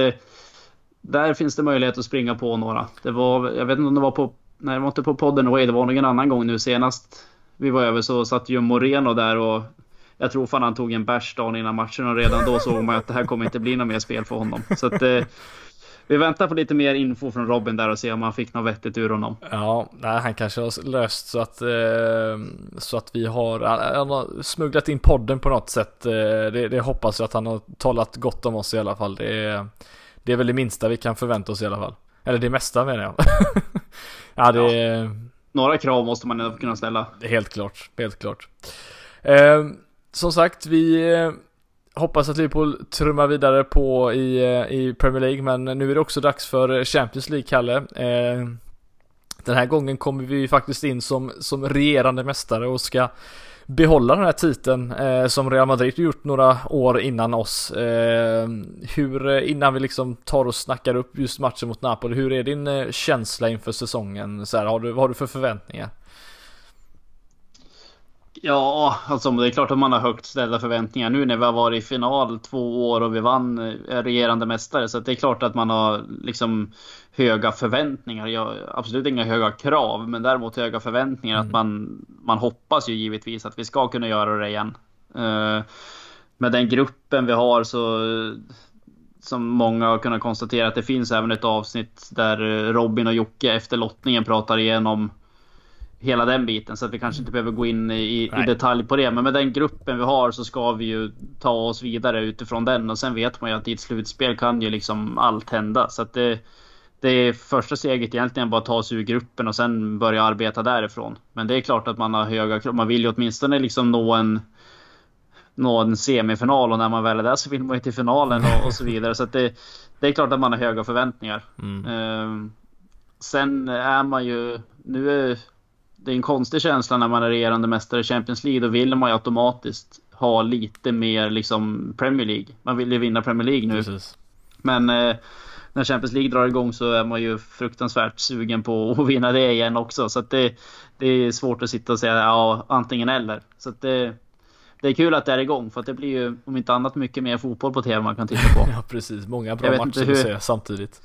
där finns det möjlighet att springa på några. Det var, jag vet inte om det var på, nej det var inte på podden Away, det var nog en annan gång nu senast vi var över så satt ju Moreno där och jag tror fan han tog en bärs dagen innan matchen och redan då såg man att det här kommer inte bli något mer spel för honom. Så att, eh, vi väntar på lite mer info från Robin där och ser om han fick något vettigt ur honom. Ja, nej, han kanske har löst så att, eh, så att vi har, han har smugglat in podden på något sätt. Eh, det, det, hoppas jag att han har talat gott om oss i alla fall. Det är, det är väl det minsta vi kan förvänta oss i alla fall. Eller det mesta menar jag. ja, det ja. Några krav måste man ändå kunna ställa. Helt klart, helt klart. Eh, som sagt, vi eh, hoppas att Liverpool trummar vidare på i, eh, i Premier League, men nu är det också dags för Champions League, Kalle. Eh, den här gången kommer vi faktiskt in som, som regerande mästare och ska behålla den här titeln eh, som Real Madrid gjort några år innan oss. Eh, hur, eh, innan vi liksom tar och snackar upp just matchen mot Napoli, hur är din eh, känsla inför säsongen? Så här, har du, vad har du för förväntningar? Ja, alltså det är klart att man har högt ställda förväntningar nu när vi har varit i final två år och vi vann eh, regerande mästare. Så det är klart att man har liksom höga förväntningar. Jag, absolut inga höga krav, men däremot höga förväntningar. Mm. Att man, man hoppas ju givetvis att vi ska kunna göra det igen. Uh, med den gruppen vi har så som många har kunnat konstatera att det finns även ett avsnitt där Robin och Jocke efter lottningen pratar igenom hela den biten så att vi kanske inte behöver gå in i, i, detalj på det. Men med den gruppen vi har så ska vi ju ta oss vidare utifrån den och sen vet man ju att i ett slutspel kan ju liksom allt hända. Så att det, det är första steget egentligen bara ta sig ur gruppen och sen börja arbeta därifrån. Men det är klart att man har höga krav. Man vill ju åtminstone liksom nå en nå en semifinal och när man väl är där så vill man ju till finalen och, och så vidare. Så att det, det är klart att man har höga förväntningar. Mm. Uh, sen är man ju, nu är det är en konstig känsla när man är regerande mästare i Champions League. Då vill man ju automatiskt ha lite mer liksom Premier League. Man vill ju vinna Premier League nu. Precis. Men eh, när Champions League drar igång så är man ju fruktansvärt sugen på att vinna det igen också. Så det, det är svårt att sitta och säga ja, antingen eller. Så det, det är kul att det är igång för att det blir ju om inte annat mycket mer fotboll på TV man kan titta på. ja precis, många bra matcher att se samtidigt.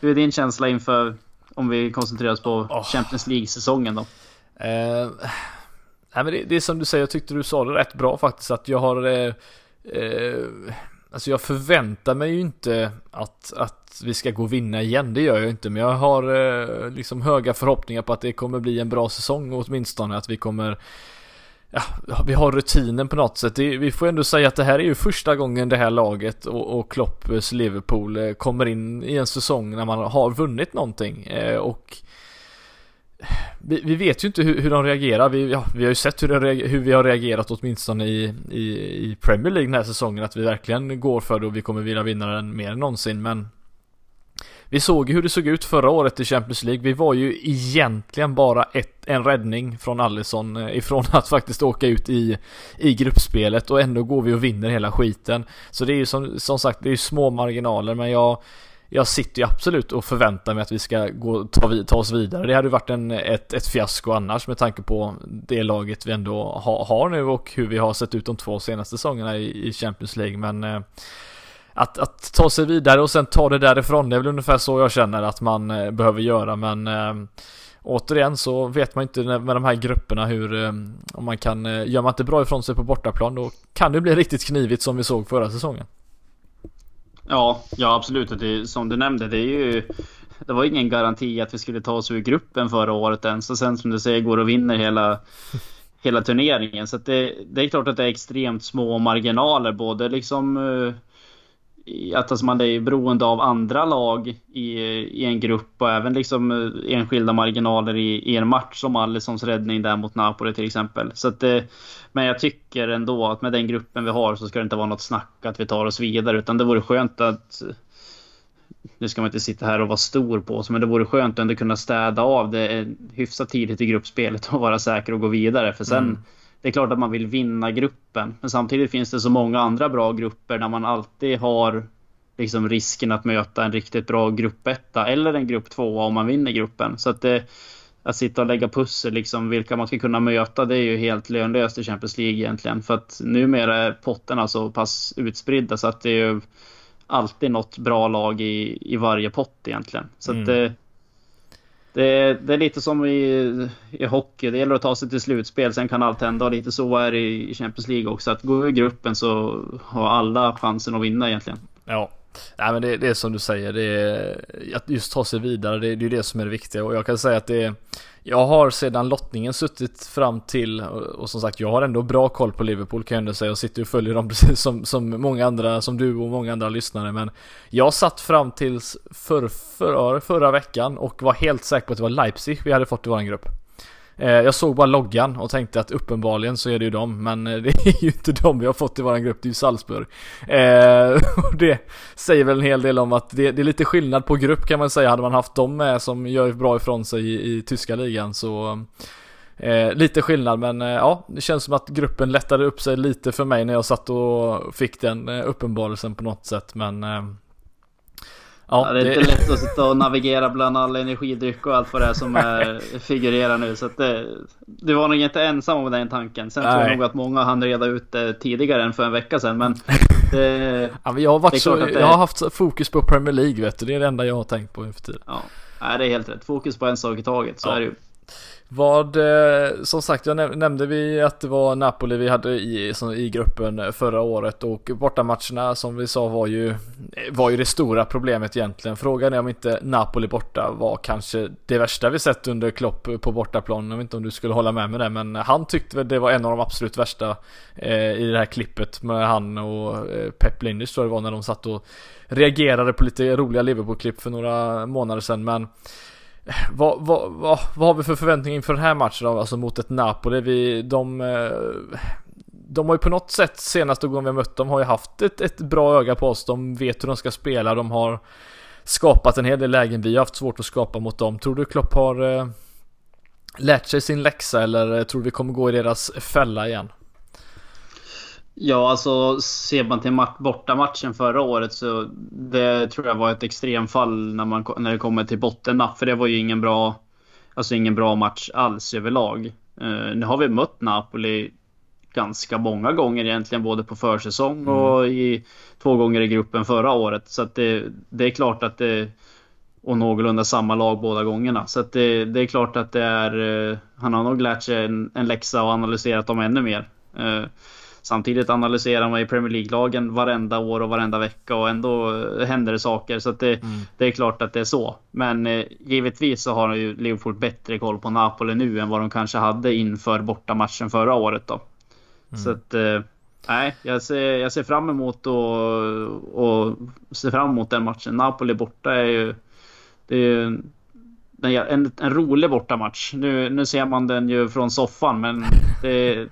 Hur är din känsla inför om vi koncentrerar oss på oh. Champions League-säsongen då? Eh, nej men det, det, är som du säger, jag tyckte du sa det rätt bra faktiskt att jag har eh, eh, Alltså jag förväntar mig ju inte att, att vi ska gå och vinna igen, det gör jag inte. Men jag har eh, liksom höga förhoppningar på att det kommer bli en bra säsong åtminstone. Att vi kommer Ja, vi har rutinen på något sätt. Det, vi får ändå säga att det här är ju första gången det här laget och, och Klopps Liverpool eh, kommer in i en säsong när man har vunnit någonting. Eh, och vi, vi, vet ju inte hur, hur de reagerar. Vi, ja, vi har ju sett hur, reager, hur vi har reagerat åtminstone i, i, i Premier League den här säsongen. Att vi verkligen går för det och vi kommer vilja vinna den mer än någonsin. Men vi såg hur det såg ut förra året i Champions League. Vi var ju egentligen bara ett, en räddning från Allison eh, ifrån att faktiskt åka ut i, i gruppspelet och ändå går vi och vinner hela skiten. Så det är ju som, som sagt, det är ju små marginaler men jag jag sitter ju absolut och förväntar mig att vi ska gå, ta, ta oss vidare. Det hade ju varit en, ett, ett fiasko annars med tanke på det laget vi ändå ha, har nu och hur vi har sett ut de två senaste säsongerna i, i Champions League. Men eh, att, att ta sig vidare och sen ta det därifrån, det är väl ungefär så jag känner att man eh, behöver göra. Men eh, återigen så vet man inte med de här grupperna hur, eh, om man kan, eh, gör man inte bra ifrån sig på bortaplan då kan det bli riktigt knivigt som vi såg förra säsongen. Ja, ja absolut. Det, som du nämnde, det är ju... Det var ingen garanti att vi skulle ta oss ur gruppen förra året ens. Och sen som du säger går och vinner hela, hela turneringen. Så det, det är klart att det är extremt små marginaler. Både liksom uh, att alltså man är beroende av andra lag i, i en grupp och även liksom eh, enskilda marginaler i, i en match som Alissons räddning där mot Napoli till exempel. Så att eh, men jag tycker ändå att med den gruppen vi har så ska det inte vara något snack att vi tar oss vidare utan det vore skönt att nu ska man inte sitta här och vara stor på oss, men det vore skönt att ändå kunna städa av det eh, hyfsat tidigt i gruppspelet och vara säker och gå vidare. För sen, mm det är klart att man vill vinna gruppen, men samtidigt finns det så många andra bra grupper där man alltid har liksom risken att möta en riktigt bra gruppetta eller en grupp tvåa om man vinner gruppen. Så att det, att sitta och lägga pussel, liksom vilka man ska kunna möta, det är ju helt lönlöst i Champions League egentligen. För att numera är potterna så pass utspridda så att det är ju alltid något bra lag i, i varje pott egentligen. Så mm. att det, det, är lite som i, i hockey, det gäller att ta sig till slutspel, sen kan allt hända. Och lite så är det i Champions League också. Att gå i gruppen så har alla chansen att vinna egentligen. Ja, Nej men det, det är som du säger, det är, att just ta sig vidare, det, det är det som är det viktiga. Och jag kan säga att det är, jag har sedan lottningen suttit fram till, och, och som sagt jag har ändå bra koll på Liverpool kan jag ändå säga. Jag sitter och följer dem precis som, som många andra, som du och många andra lyssnare. Men jag satt fram tills för, för, förra veckan och var helt säker på att det var Leipzig vi hade fått i våran grupp. Eh, jag såg bara loggan och tänkte att uppenbarligen så är det ju dem, men eh, det är ju inte dem vi har fått i våran grupp, det är ju Salzburg. Eh, och det säger väl en hel del om att det, det, är lite skillnad på grupp kan man säga. Hade man haft dem med som gör bra ifrån sig i, i tyska ligan så Eh, lite skillnad men eh, ja, det känns som att gruppen lättade upp sig lite för mig när jag satt och fick den eh, uppenbarelsen på något sätt men Ja, det är det... inte lätt att sitta och navigera bland all energidryck och allt vad det är som är, figurerar nu. Så det, du var nog inte ensam om den tanken. Sen Nej. tror jag nog att många hann reda ut det tidigare än för en vecka sedan. Men, det, ja, men jag, har varit så, jag har haft fokus på Premier League vet du. Det är det enda jag har tänkt på inför tiden. Ja, Nej, det är helt rätt. Fokus på en sak i taget. Så ja. är det ju. Vad, eh, som sagt, jag nämnde vi att det var Napoli vi hade i, i gruppen eh, förra året och bortamatcherna som vi sa var ju, eh, var ju det stora problemet egentligen. Frågan är om inte Napoli borta var kanske det värsta vi sett under Klopp på bortaplan. Jag vet inte om du skulle hålla med mig det, men han tyckte väl det var en av de absolut värsta eh, i det här klippet med han och eh, Pep Linders tror jag det var när de satt och reagerade på lite roliga Liverpool-klipp för några månader sedan. Men vad, vad, vad, vad har vi för förväntningar inför den här matchen då? Alltså mot ett Napoli. Vi, de, eh, de har ju på något sätt senaste gången vi har mött dem har ju haft ett, ett bra öga på oss. De vet hur de ska spela. De har skapat en hel del lägen. Vi har haft svårt att skapa mot dem. Tror du Klopp har eh, lärt sig sin läxa eller eh, tror du vi kommer gå i deras fälla igen? Ja, alltså ser man till bortamatchen förra året så det tror jag var ett extremfall när, man, när det kommer till bottennapp. För det var ju ingen bra, alltså ingen bra match alls överlag. Uh, nu har vi mött Napoli ganska många gånger egentligen, både på försäsong mm. och i, två gånger i gruppen förra året. Så att det, det är klart att det och någorlunda samma lag båda gångerna. Så att det, det är klart att det är, uh, han har nog lärt sig en, en läxa och analyserat dem ännu mer. Uh, Samtidigt analyserar man ju Premier League-lagen varenda år och varenda vecka och ändå eh, händer det saker. Så det, mm. det, är klart att det är så. Men eh, givetvis så har ju Liverpool bättre koll på Napoli nu än vad de kanske hade inför bortamatchen förra året då. Mm. Så att... Eh, nej, jag ser, jag ser fram emot och, och ser fram emot den matchen. Napoli borta är ju... Det är ju en, en rolig bortamatch. Nu, nu ser man den ju från soffan men det,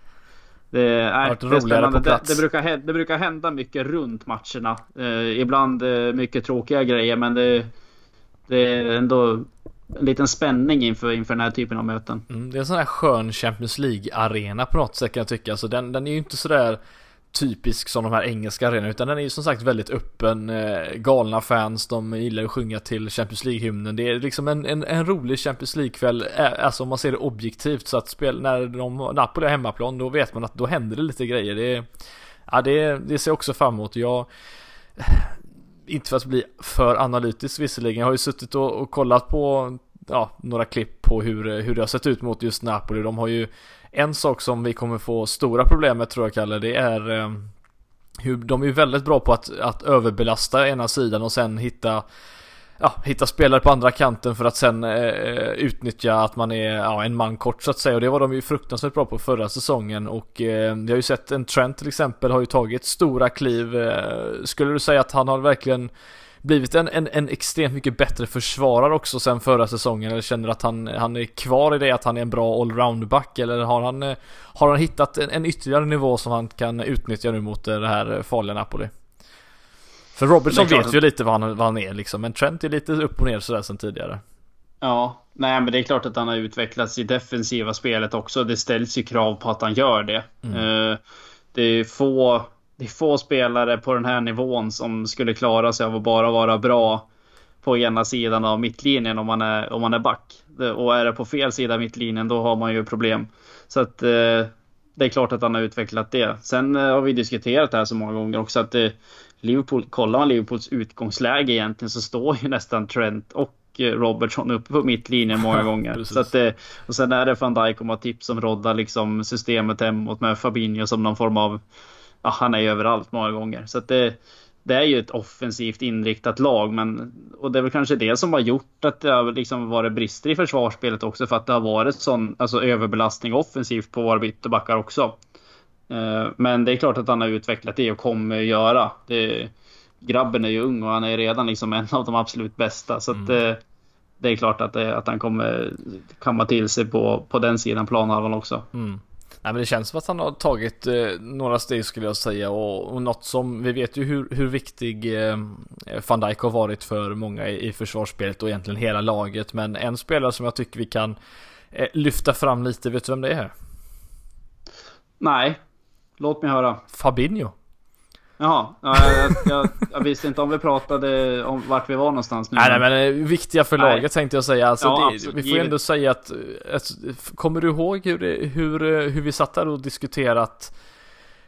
det, är, det är. Det, det, brukar, det brukar hända mycket runt matcherna. Eh, ibland eh, mycket tråkiga grejer men det, det är ändå en liten spänning inför, inför den här typen av möten. Mm, det är en sån här skön Champions League-arena på något sätt kan jag tycka. Alltså den, den är ju inte sådär typisk som de här engelska arenorna utan den är ju som sagt väldigt öppen, eh, galna fans, de gillar att sjunga till Champions League-hymnen. Det är liksom en, en, en rolig Champions League-kväll, eh, alltså om man ser det objektivt så att spel, när de, Napoli har hemmaplan då vet man att då händer det lite grejer. Det, ja, det, det ser jag också fram emot. Jag, eh, inte för att bli för analytisk visserligen, jag har ju suttit och, och kollat på ja, några klipp på hur, hur det har sett ut mot just Napoli. De har ju en sak som vi kommer få stora problem med tror jag Kalle, det är eh, hur de är väldigt bra på att, att överbelasta ena sidan och sen hitta ja, hitta spelare på andra kanten för att sen eh, eh, utnyttja att man är ja, en man kort så att säga. Och det var de ju fruktansvärt bra på förra säsongen. Och eh, vi har ju sett en Trent till exempel har ju tagit stora kliv. Eh, skulle du säga att han har verkligen blivit en, en, en extremt mycket bättre försvarare också sen förra säsongen? Eller känner att han, han är kvar i det, att han är en bra allround-back? Eller har han, eh, har han hittat en, en ytterligare nivå som han kan utnyttja nu mot eh, det här farliga Napoli? För Robertson vet ju lite vad han, vad han är liksom, men Trent är lite upp och ner sådär sen tidigare. Ja, nej men det är klart att han har utvecklats i defensiva spelet också. Det ställs ju krav på att han gör det. Mm. Uh, det är få det är få spelare på den här nivån som skulle klara sig av att bara vara bra på ena sidan av mittlinjen om man är, om man är back. Och är det på fel sida av mittlinjen då har man ju problem. Så att eh, det är klart att han har utvecklat det. Sen eh, har vi diskuterat det här så många gånger också att eh, Liverpool, kollar man Liverpools utgångsläge egentligen så står ju nästan Trent och eh, Robertson uppe på mittlinjen många gånger. så att, eh, och sen är det van Dijk och Matip som roddar liksom systemet hemåt med Fabinho som någon form av... Ja, han är ju överallt många gånger. Så att det, det är ju ett offensivt inriktat lag, men och det är väl kanske det som har gjort att det har liksom varit brister i försvarsspelet också för att det har varit sån alltså överbelastning offensivt på våra ytterbackar också. Eh, men det är klart att han har utvecklat det och kommer göra. Det, grabben är ju ung och han är redan liksom en av de absolut bästa. Så mm. att, eh, det är klart att, det, att han kommer kamma till sig på, på den sidan planhalvan också. Mm. Nej, men det känns som att han har tagit eh, några steg skulle jag säga och, och något som vi vet ju hur, hur viktig eh, van Dijk har varit för många i, i försvarsspelet och egentligen hela laget. Men en spelare som jag tycker vi kan eh, lyfta fram lite, vet du vem det är? Nej, låt mig höra. Fabinho. Jaha, ja, jag, jag, jag, visste inte om vi pratade om vart vi var någonstans nu. Nej, nej men eh, viktiga för laget nej. tänkte jag säga. Alltså, ja, det, vi får ju ändå säga att, att, kommer du ihåg hur, det, hur, eh, hur vi satt där och diskuterade att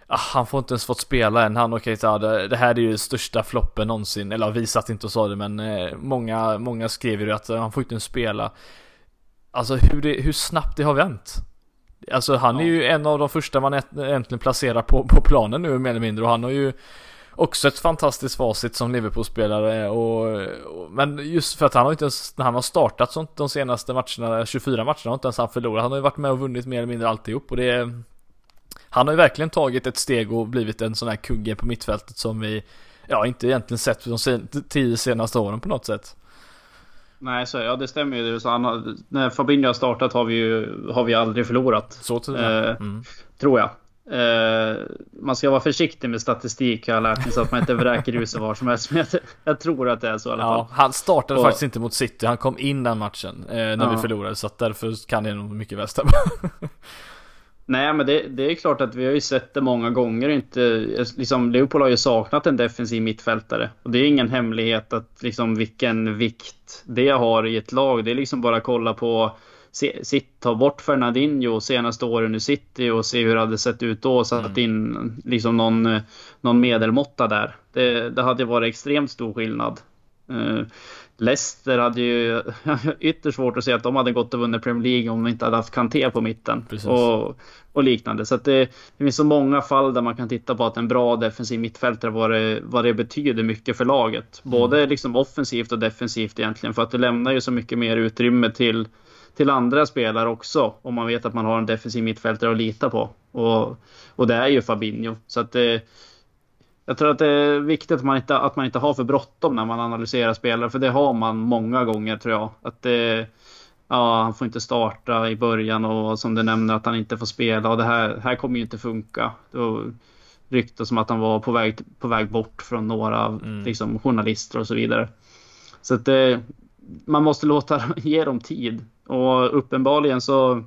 ah, han får inte ens fått spela än. Han okej, okay, det, här är ju största floppen någonsin. Eller vi satt inte och sa det, men eh, många, många skrev ju att han får inte ens spela. Alltså hur, det, hur snabbt det har vänt. Alltså han är ju en av de första man äntligen placerar på, på planen nu mer eller mindre och han har ju också ett fantastiskt facit som Liverpool-spelare och, och, Men just för att han har inte ens, när han har startat sånt de senaste matcherna, 24 matcherna har inte ens han förlorat. Han har ju varit med och vunnit mer eller mindre alltihop och det är, Han har ju verkligen tagit ett steg och blivit en sån här kugge på mittfältet som vi Ja inte egentligen sett de tio senaste åren på något sätt. Nej, så, ja det stämmer ju. Så han, när Fabinho har startat har vi ju har vi aldrig förlorat. Så till eh, mm. Tror jag. Eh, man ska vara försiktig med statistik har jag lärt mig så att man inte vräker ur sig var som helst. Men jag, jag, tror att det är så i alla fall. Ja, han startade och, faktiskt inte mot City. Han kom in den matchen eh, när ja. vi förlorade. Så att därför kan det nog mycket väl stämma. Nej, men det, det, är klart att vi har ju sett det många gånger. Inte, liksom, Liverpool har ju saknat en defensiv mittfältare. Och det är ingen hemlighet att liksom, vilken vikt det har i ett lag. Det är liksom bara att kolla på Sitt, ta bort Fernandinho senaste åren i City och se hur det hade sett ut då. Satt mm. in liksom någon, någon medelmåtta där. Det, det hade varit extremt stor skillnad. Leicester hade ju ytterst svårt att se att de hade gått och vunnit Premier League om de inte hade haft Kanté på mitten. Och, och, liknande. Så det, det finns så många fall där man kan titta på att en bra defensiv mittfältare vad det, vad det betyder mycket för laget. Mm. Både liksom offensivt och defensivt egentligen. För att det lämnar ju så mycket mer utrymme till, till andra spelare också. Om man vet att man har en defensiv mittfältare att lita på. Och, och det är ju Fabinho. Så att det jag tror att det är viktigt att man inte, att man inte har för bråttom när man analyserar spelare, för det har man många gånger tror jag. Att det, ja, han får inte starta i början och som du nämner att han inte får spela och det här, här kommer ju inte funka. Det ryktas som att han var på väg, på väg bort från några mm. liksom, journalister och så vidare. Så att det, man måste låta ge dem tid och uppenbarligen så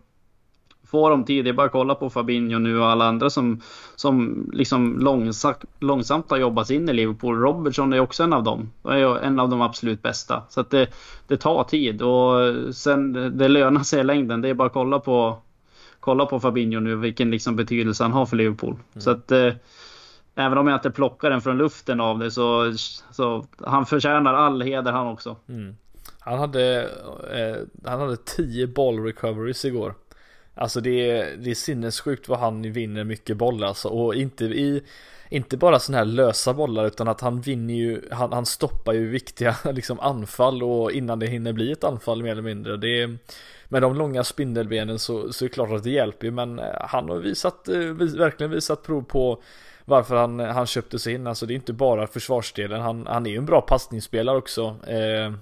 får de tid. Det är bara att kolla på Fabinho nu och alla andra som, som liksom långsamt, långsamt har jobbat in i Liverpool. Robertson är också en av dem. är en av de absolut bästa. Så att det, det tar tid och sen det lönar sig i längden. Det är bara att kolla på, kolla på Fabinho nu vilken liksom betydelse han har för Liverpool. Mm. Så att eh, Även om jag inte plockar den från luften av det så, så han förtjänar all heder han också. Mm. Han hade, eh, han hade 10 boll recoveries igår. Alltså det är, det är sinnessjukt vad han vinner mycket bollar alltså. Och inte i inte bara sådana här lösa bollar utan att han vinner ju, han, han stoppar ju viktiga liksom anfall och innan det hinner bli ett anfall mer eller mindre. Det är, med de långa spindelbenen så, så är det klart att det hjälper ju men eh, han har visat, eh, verkligen visat prov på varför han, eh, han köpte sig in. Alltså det är inte bara försvarsdelen, han, han är ju en bra passningsspelare också. Eh,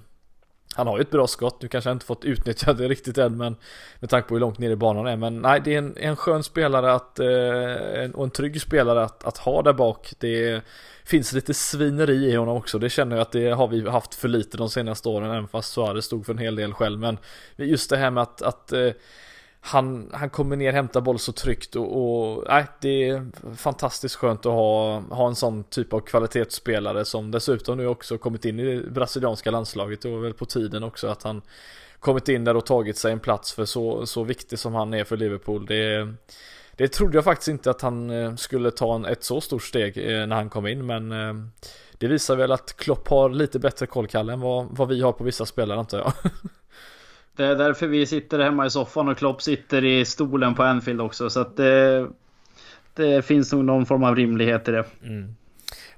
han har ju ett bra skott, nu kanske han inte fått utnyttja det riktigt än men med tanke på hur långt ner i banan är. Men nej, det är en, en skön spelare att, eh, och en trygg spelare att, att ha där bak. Det finns lite svineri i honom också. Det känner jag att det har vi haft för lite de senaste åren, även fast Suarez stod för en hel del själv. Men just det här med att, att eh, han, han kommer ner, hämtar boll så tryggt och, och nej, det är fantastiskt skönt att ha, ha en sån typ av kvalitetsspelare som dessutom nu också kommit in i det brasilianska landslaget. Det var väl på tiden också att han kommit in där och tagit sig en plats för så, så viktig som han är för Liverpool. Det, det trodde jag faktiskt inte att han eh, skulle ta en, ett så stort steg eh, när han kom in men eh, det visar väl att Klopp har lite bättre koll Kalle än vad, vad vi har på vissa spelare antar jag. Det är därför vi sitter hemma i soffan och Klopp sitter i stolen på Anfield också. Så att det, det finns nog någon form av rimlighet i det. Mm.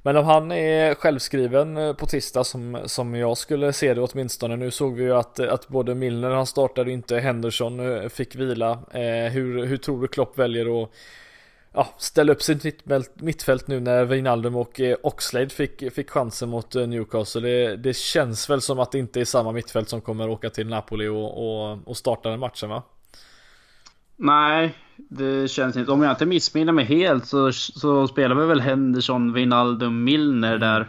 Men om han är självskriven eh, på tisdag som, som jag skulle se det åtminstone. Nu såg vi ju att, att både Milner han startade inte, Henderson eh, fick vila. Eh, hur, hur tror du Klopp väljer att ja, ställa upp sitt mittfält, nu när Wijnaldum och eh, Oxlade fick, fick chansen mot Newcastle. Det, det känns väl som att det inte är samma mittfält som kommer åka till Napoli och, och, och starta den matchen va? Nej, det känns inte. Om jag inte missminner mig helt så, så spelade vi väl Henderson, Wijnaldum, Milner mm, där.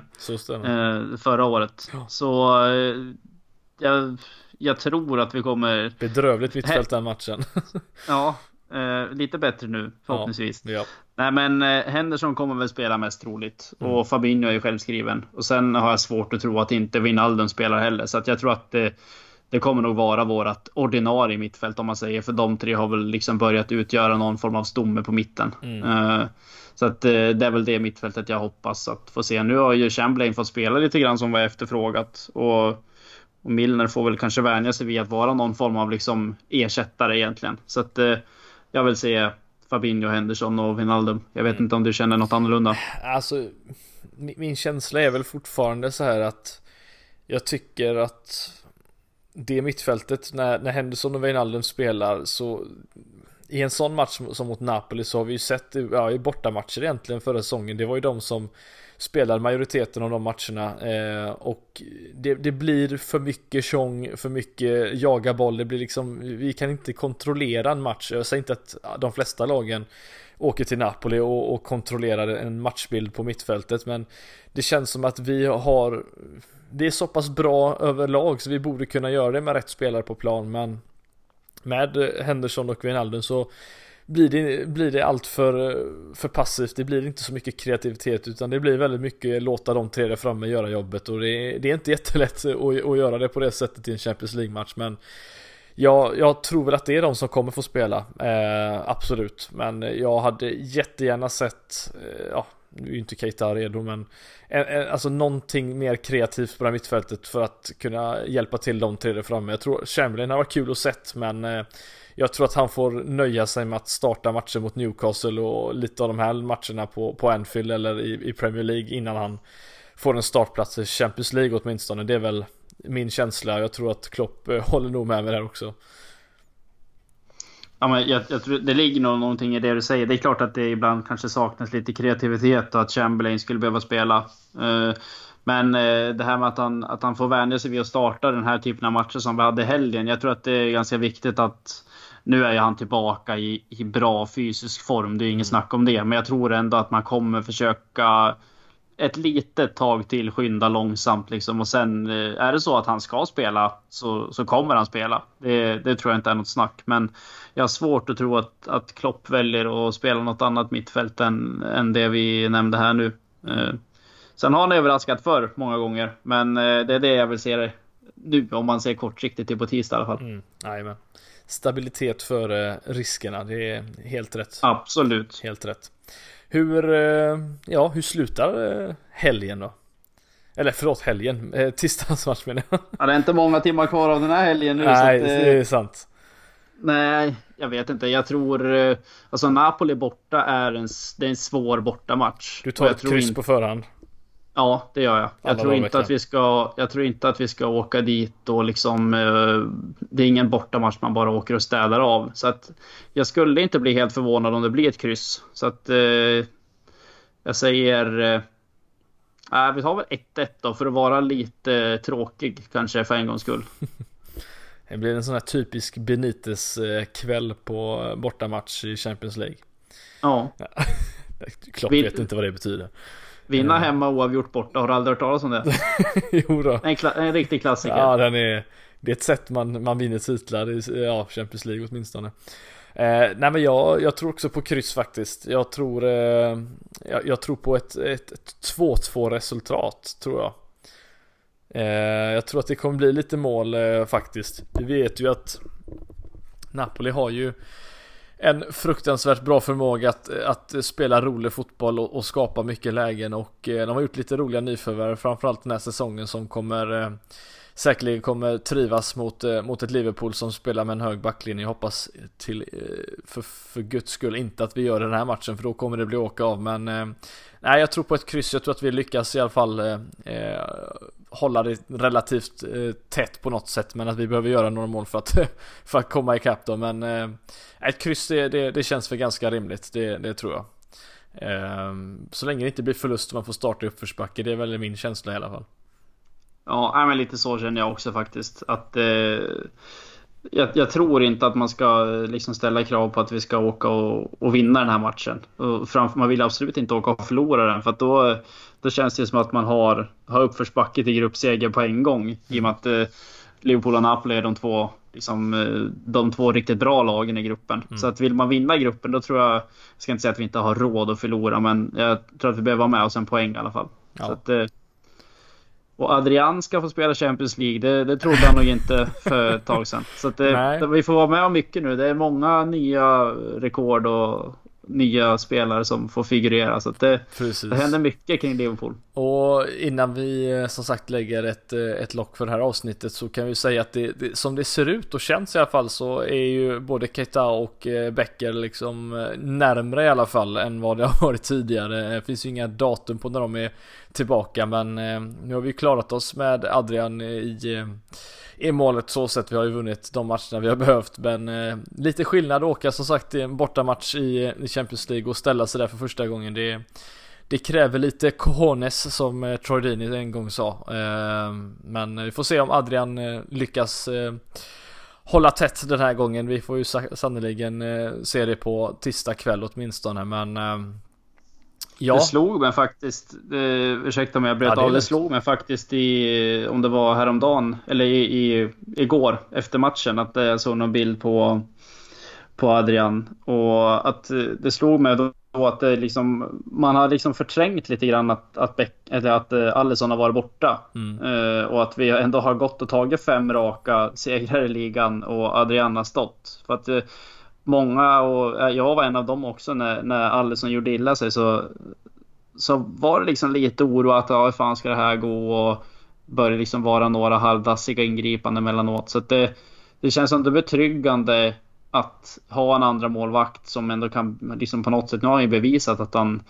Eh, förra året. Ja. Så eh, jag, jag tror att vi kommer... Bedrövligt mittfält den matchen. ja, eh, lite bättre nu förhoppningsvis. Ja, ja. Nej men eh, Henderson kommer väl spela mest troligt. Mm. Och Fabinho är ju självskriven. Och sen har jag svårt att tro att inte Wijnaldum spelar heller. Så att jag tror att det det kommer nog vara vårat ordinarie mittfält om man säger. För de tre har väl liksom börjat utgöra någon form av stomme på mitten. Mm. Uh, så att uh, det är väl det mittfältet jag hoppas att få se. Nu har ju Chamberlain fått spela lite grann som var efterfrågat. Och, och Milner får väl kanske vänja sig vid att vara någon form av liksom ersättare egentligen. Så att uh, jag vill se Fabinho, Henderson och Wijnaldum. Jag vet mm. inte om du känner något annorlunda? Alltså, min känsla är väl fortfarande så här att jag tycker att det mittfältet när, när Henderson och Wijnaldum spelar så i en sån match som mot Napoli så har vi ju sett ja, i bortamatcher egentligen förra säsongen. Det var ju de som spelade majoriteten av de matcherna eh, och det, det, blir för mycket tjong, för mycket jaga boll. Det blir liksom, vi kan inte kontrollera en match. Jag säger inte att de flesta lagen åker till Napoli och, och kontrollerar en matchbild på mittfältet men det känns som att vi har det är så pass bra överlag så vi borde kunna göra det med rätt spelare på plan men med Henderson och Wijnaldum så blir det, blir det allt för, för passivt. Det blir inte så mycket kreativitet utan det blir väldigt mycket låta de tre där framme göra jobbet och det, det är inte jättelätt att, att göra det på det sättet i en Champions League-match men jag, jag tror väl att det är de som kommer få spela, eh, absolut. Men jag hade jättegärna sett, eh, ja, nu är ju inte Keita redo men eh, eh, Alltså någonting mer kreativt på det här mittfältet för att kunna hjälpa till de tre där framme. Jag tror Chamberlain har varit kul att sett men eh, jag tror att han får nöja sig med att starta matcher mot Newcastle och lite av de här matcherna på, på Anfield eller i, i Premier League innan han får en startplats i Champions League åtminstone. Det är väl min känsla. Jag tror att Klopp eh, håller nog med mig där också. Ja, men jag, jag, tror det ligger nog någonting i det du säger. Det är klart att det ibland kanske saknas lite kreativitet och att Chamberlain skulle behöva spela. Uh, men uh, det här med att han, att han får vänja sig vid att starta den här typen av matcher som vi hade i helgen. Jag tror att det är ganska viktigt att nu är ju han tillbaka i, i bra fysisk form. Det är inget mm. snack om det. Men jag tror ändå att man kommer försöka ett litet tag till skynda långsamt liksom och sen eh, är det så att han ska spela så, så kommer han spela. Det, det tror jag inte är något snack. Men jag har svårt att tro att, att Klopp väljer att spela något annat mittfält än, än det vi nämnde här nu. Eh, sen har han överraskat för många gånger, men eh, det är det jag vill se nu om man ser kortsiktigt till på tisdag i alla fall. Mm, amen. Stabilitet före riskerna, det är helt rätt. Absolut. Helt rätt. Hur, eh, ja, hur slutar helgen då? Eller förlåt, helgen. Tisdagsmatch menar jag. Ja, det är inte många timmar kvar av den här helgen nu. Nej, att, det är sant. Nej, jag vet inte. Jag tror... Eh, alltså Napoli borta är en, det är en svår bortamatch. Du tar ett kryss på förhand? Ja, det gör jag. Jag tror, inte att vi ska, jag tror inte att vi ska åka dit och liksom... Eh, det är ingen bortamatch man bara åker och städar av. Så att jag skulle inte bli helt förvånad om det blir ett kryss. Så att... Eh, jag säger... Eh, vi tar väl 1-1 då för att vara lite tråkig kanske för en gångs skull. Det blir en sån här typisk Benites kväll på bortamatch i Champions League. Ja. Klopp Vi... vet inte vad det betyder. Vinna uh... hemma oavgjort borta, har du aldrig hört talas om det? jo då. En, en riktig klassiker. Ja, den är... det är ett sätt man, man vinner titlar i ja, Champions League åtminstone. Eh, nej men jag, jag tror också på kryss faktiskt. Jag tror, eh, jag, jag, tror på ett, ett, ett 2-2 resultat tror jag. Eh, jag tror att det kommer bli lite mål eh, faktiskt. Vi vet ju att Napoli har ju en fruktansvärt bra förmåga att, att spela rolig fotboll och, och skapa mycket lägen och eh, de har gjort lite roliga nyförvärv framförallt den här säsongen som kommer eh, säkerligen kommer trivas mot, eh, mot ett Liverpool som spelar med en hög backlinje. Jag hoppas till, eh, för, för guds skull inte att vi gör den här matchen för då kommer det bli åka av men eh, Nej jag tror på ett kryss, jag tror att vi lyckas i alla fall eh, hålla det relativt eh, tätt på något sätt men att vi behöver göra några mål för att, för att komma ikapp då men eh, ett kryss det, det, det, känns för ganska rimligt, det, det tror jag. Så länge det inte blir förlust och man får starta i uppförsbacke, det är väl min känsla i alla fall. Ja, men lite så känner jag också faktiskt. Att, eh, jag, jag, tror inte att man ska liksom ställa krav på att vi ska åka och, och vinna den här matchen. Och framför, man vill absolut inte åka och förlora den för då, då känns det som att man har, har uppförsbacke till gruppseger på en gång. I och med att eh, Liverpool och Napoli är de två, liksom, eh, de två riktigt bra lagen i gruppen. Mm. Så att vill man vinna gruppen då tror jag, jag ska inte säga att vi inte har råd att förlora men jag tror att vi behöver vara med oss en poäng i alla fall. Ja. Så att, eh, och Adrian ska få spela Champions League, det, det trodde han nog inte för ett tag sedan. Så det, vi får vara med om mycket nu. Det är många nya rekord och, nya spelare som får figurera. Så det, det händer mycket kring Liverpool. Och innan vi eh, som sagt lägger ett, eh, ett lock för det här avsnittet så kan vi säga att det, det, som det ser ut och känns i alla fall så är ju både Keita och eh, Becker liksom närmre i alla fall än vad det har varit tidigare. Det finns ju inga datum på när de är tillbaka men eh, nu har vi klarat oss med Adrian i eh, i målet så sett. Vi har ju vunnit de matcherna vi har behövt men eh, lite skillnad att åka som sagt i en bortamatch i, eh, i Champions League och ställa sig där för första gången. Det, det kräver lite cojones som eh, Troy Dini en gång sa. Eh, men vi får se om Adrian eh, lyckas eh, hålla tätt den här gången. Vi får ju sannoliken se det på tisdag kväll åtminstone men Ja. Det slog mig faktiskt, eh, ursäkta om jag bröt ja, av, det slog mig faktiskt i, om det var häromdagen, eller i, i, igår efter matchen, att jag såg någon bild på, på Adrian. Och att det slog mig då att det liksom, man har liksom förträngt lite grann att, att, Beck, eller att eh, Alisson har varit borta. Mm. Uh, och att vi ändå har gått och tagit fem raka segrar i ligan och Adrian har stått. För att många och eh, jag var en av dem också när, när Allison gjorde illa sig så, så var det liksom lite oro att ja, hur fan ska det här gå och började liksom vara några halvdassiga ingripanden mellanåt. Så det, det känns är betryggande att ha en andra målvakt som ändå kan liksom på något sätt, nu har han ju bevisat att han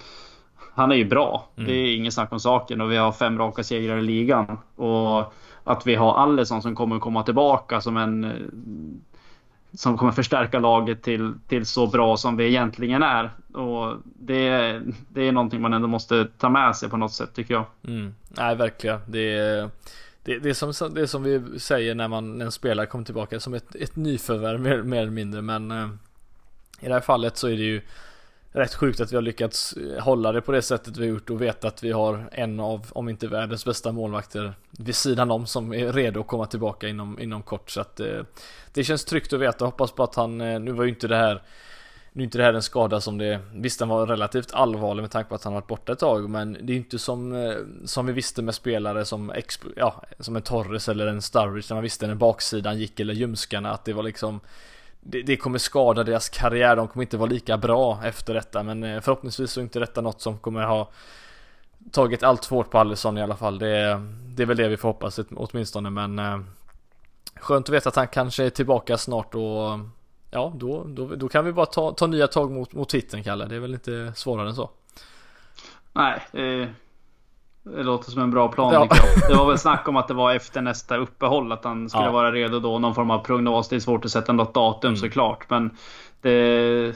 han är ju bra. Mm. Det är ingen snack om saken och vi har fem raka segrar i ligan. Och att vi har Allison som kommer komma tillbaka som en som kommer förstärka laget till, till så bra som vi egentligen är. Och det, det är någonting man ändå måste ta med sig på något sätt tycker jag. Mm. Nej, verkligen. Det är, det, det, är som, det är som vi säger när, man, när en spelare kommer tillbaka som ett, ett nyförvärv mer, mer eller mindre. Men eh, i det här fallet så är det ju rätt sjukt att vi har lyckats eh, hålla det på det sättet vi har gjort och veta att vi har en av, om inte världens bästa målvakter vid sidan om som är redo att komma tillbaka inom, inom kort. Så att eh, det känns tryggt att veta. Hoppas på att han, eh, nu var ju inte det här nu är inte det här en skada som det, visst den var relativt allvarlig med tanke på att han varit borta ett tag men det är inte som, eh, som vi visste med spelare som, ja, som en Torres eller en Sturridge när man visste när baksidan gick eller ljumskarna att det var liksom det, det, kommer skada deras karriär, de kommer inte vara lika bra efter detta men eh, förhoppningsvis så är inte detta något som kommer ha tagit allt för hårt på Allison i alla fall. Det, det är väl det vi får hoppas åtminstone men eh, skönt att veta att han kanske är tillbaka snart och ja, då, då, då kan vi bara ta, ta nya tag mot, mot titeln Kalle. Det är väl inte svårare än så. Nej, eh, det låter som en bra plan ja. Det var väl snack om att det var efter nästa uppehåll att han skulle ja. vara redo då. Någon form av prognos. Det är svårt att sätta något datum mm. såklart. Men det,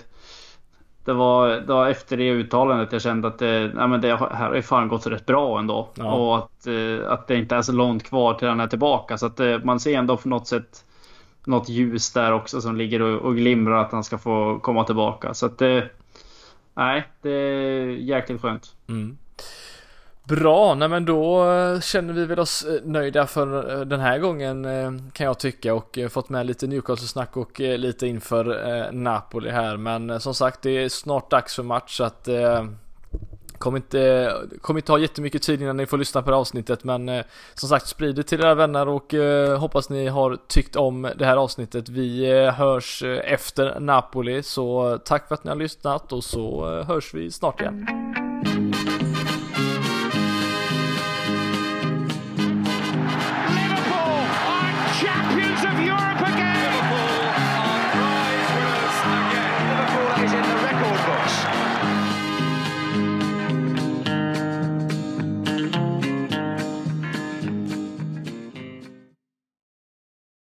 det, var, det var efter det uttalandet jag kände att det, nej men det här har ju fan gått rätt bra ändå. Ja. Och att, eh, att det inte är så långt kvar till han är tillbaka. Så att eh, man ser ändå på något sätt något ljus där också som ligger och, och glimrar att han ska få komma tillbaka. Så att det... Nej, det är jäkligt skönt. Mm. Bra, nej men då eh, känner vi väl oss eh, nöjda för eh, den här gången kan jag tycka. Och fått med lite Newcastle-snack och lite inför Napoli här. Men som sagt det är snart dags för match så att Kommer inte, kommer inte ha jättemycket tid innan ni får lyssna på det här avsnittet. Men eh, som sagt sprid det till era vänner och eh, hoppas ni har tyckt om det här avsnittet. Vi eh, hörs efter Napoli. Så tack för att ni har lyssnat och så hörs vi snart igen. Mm.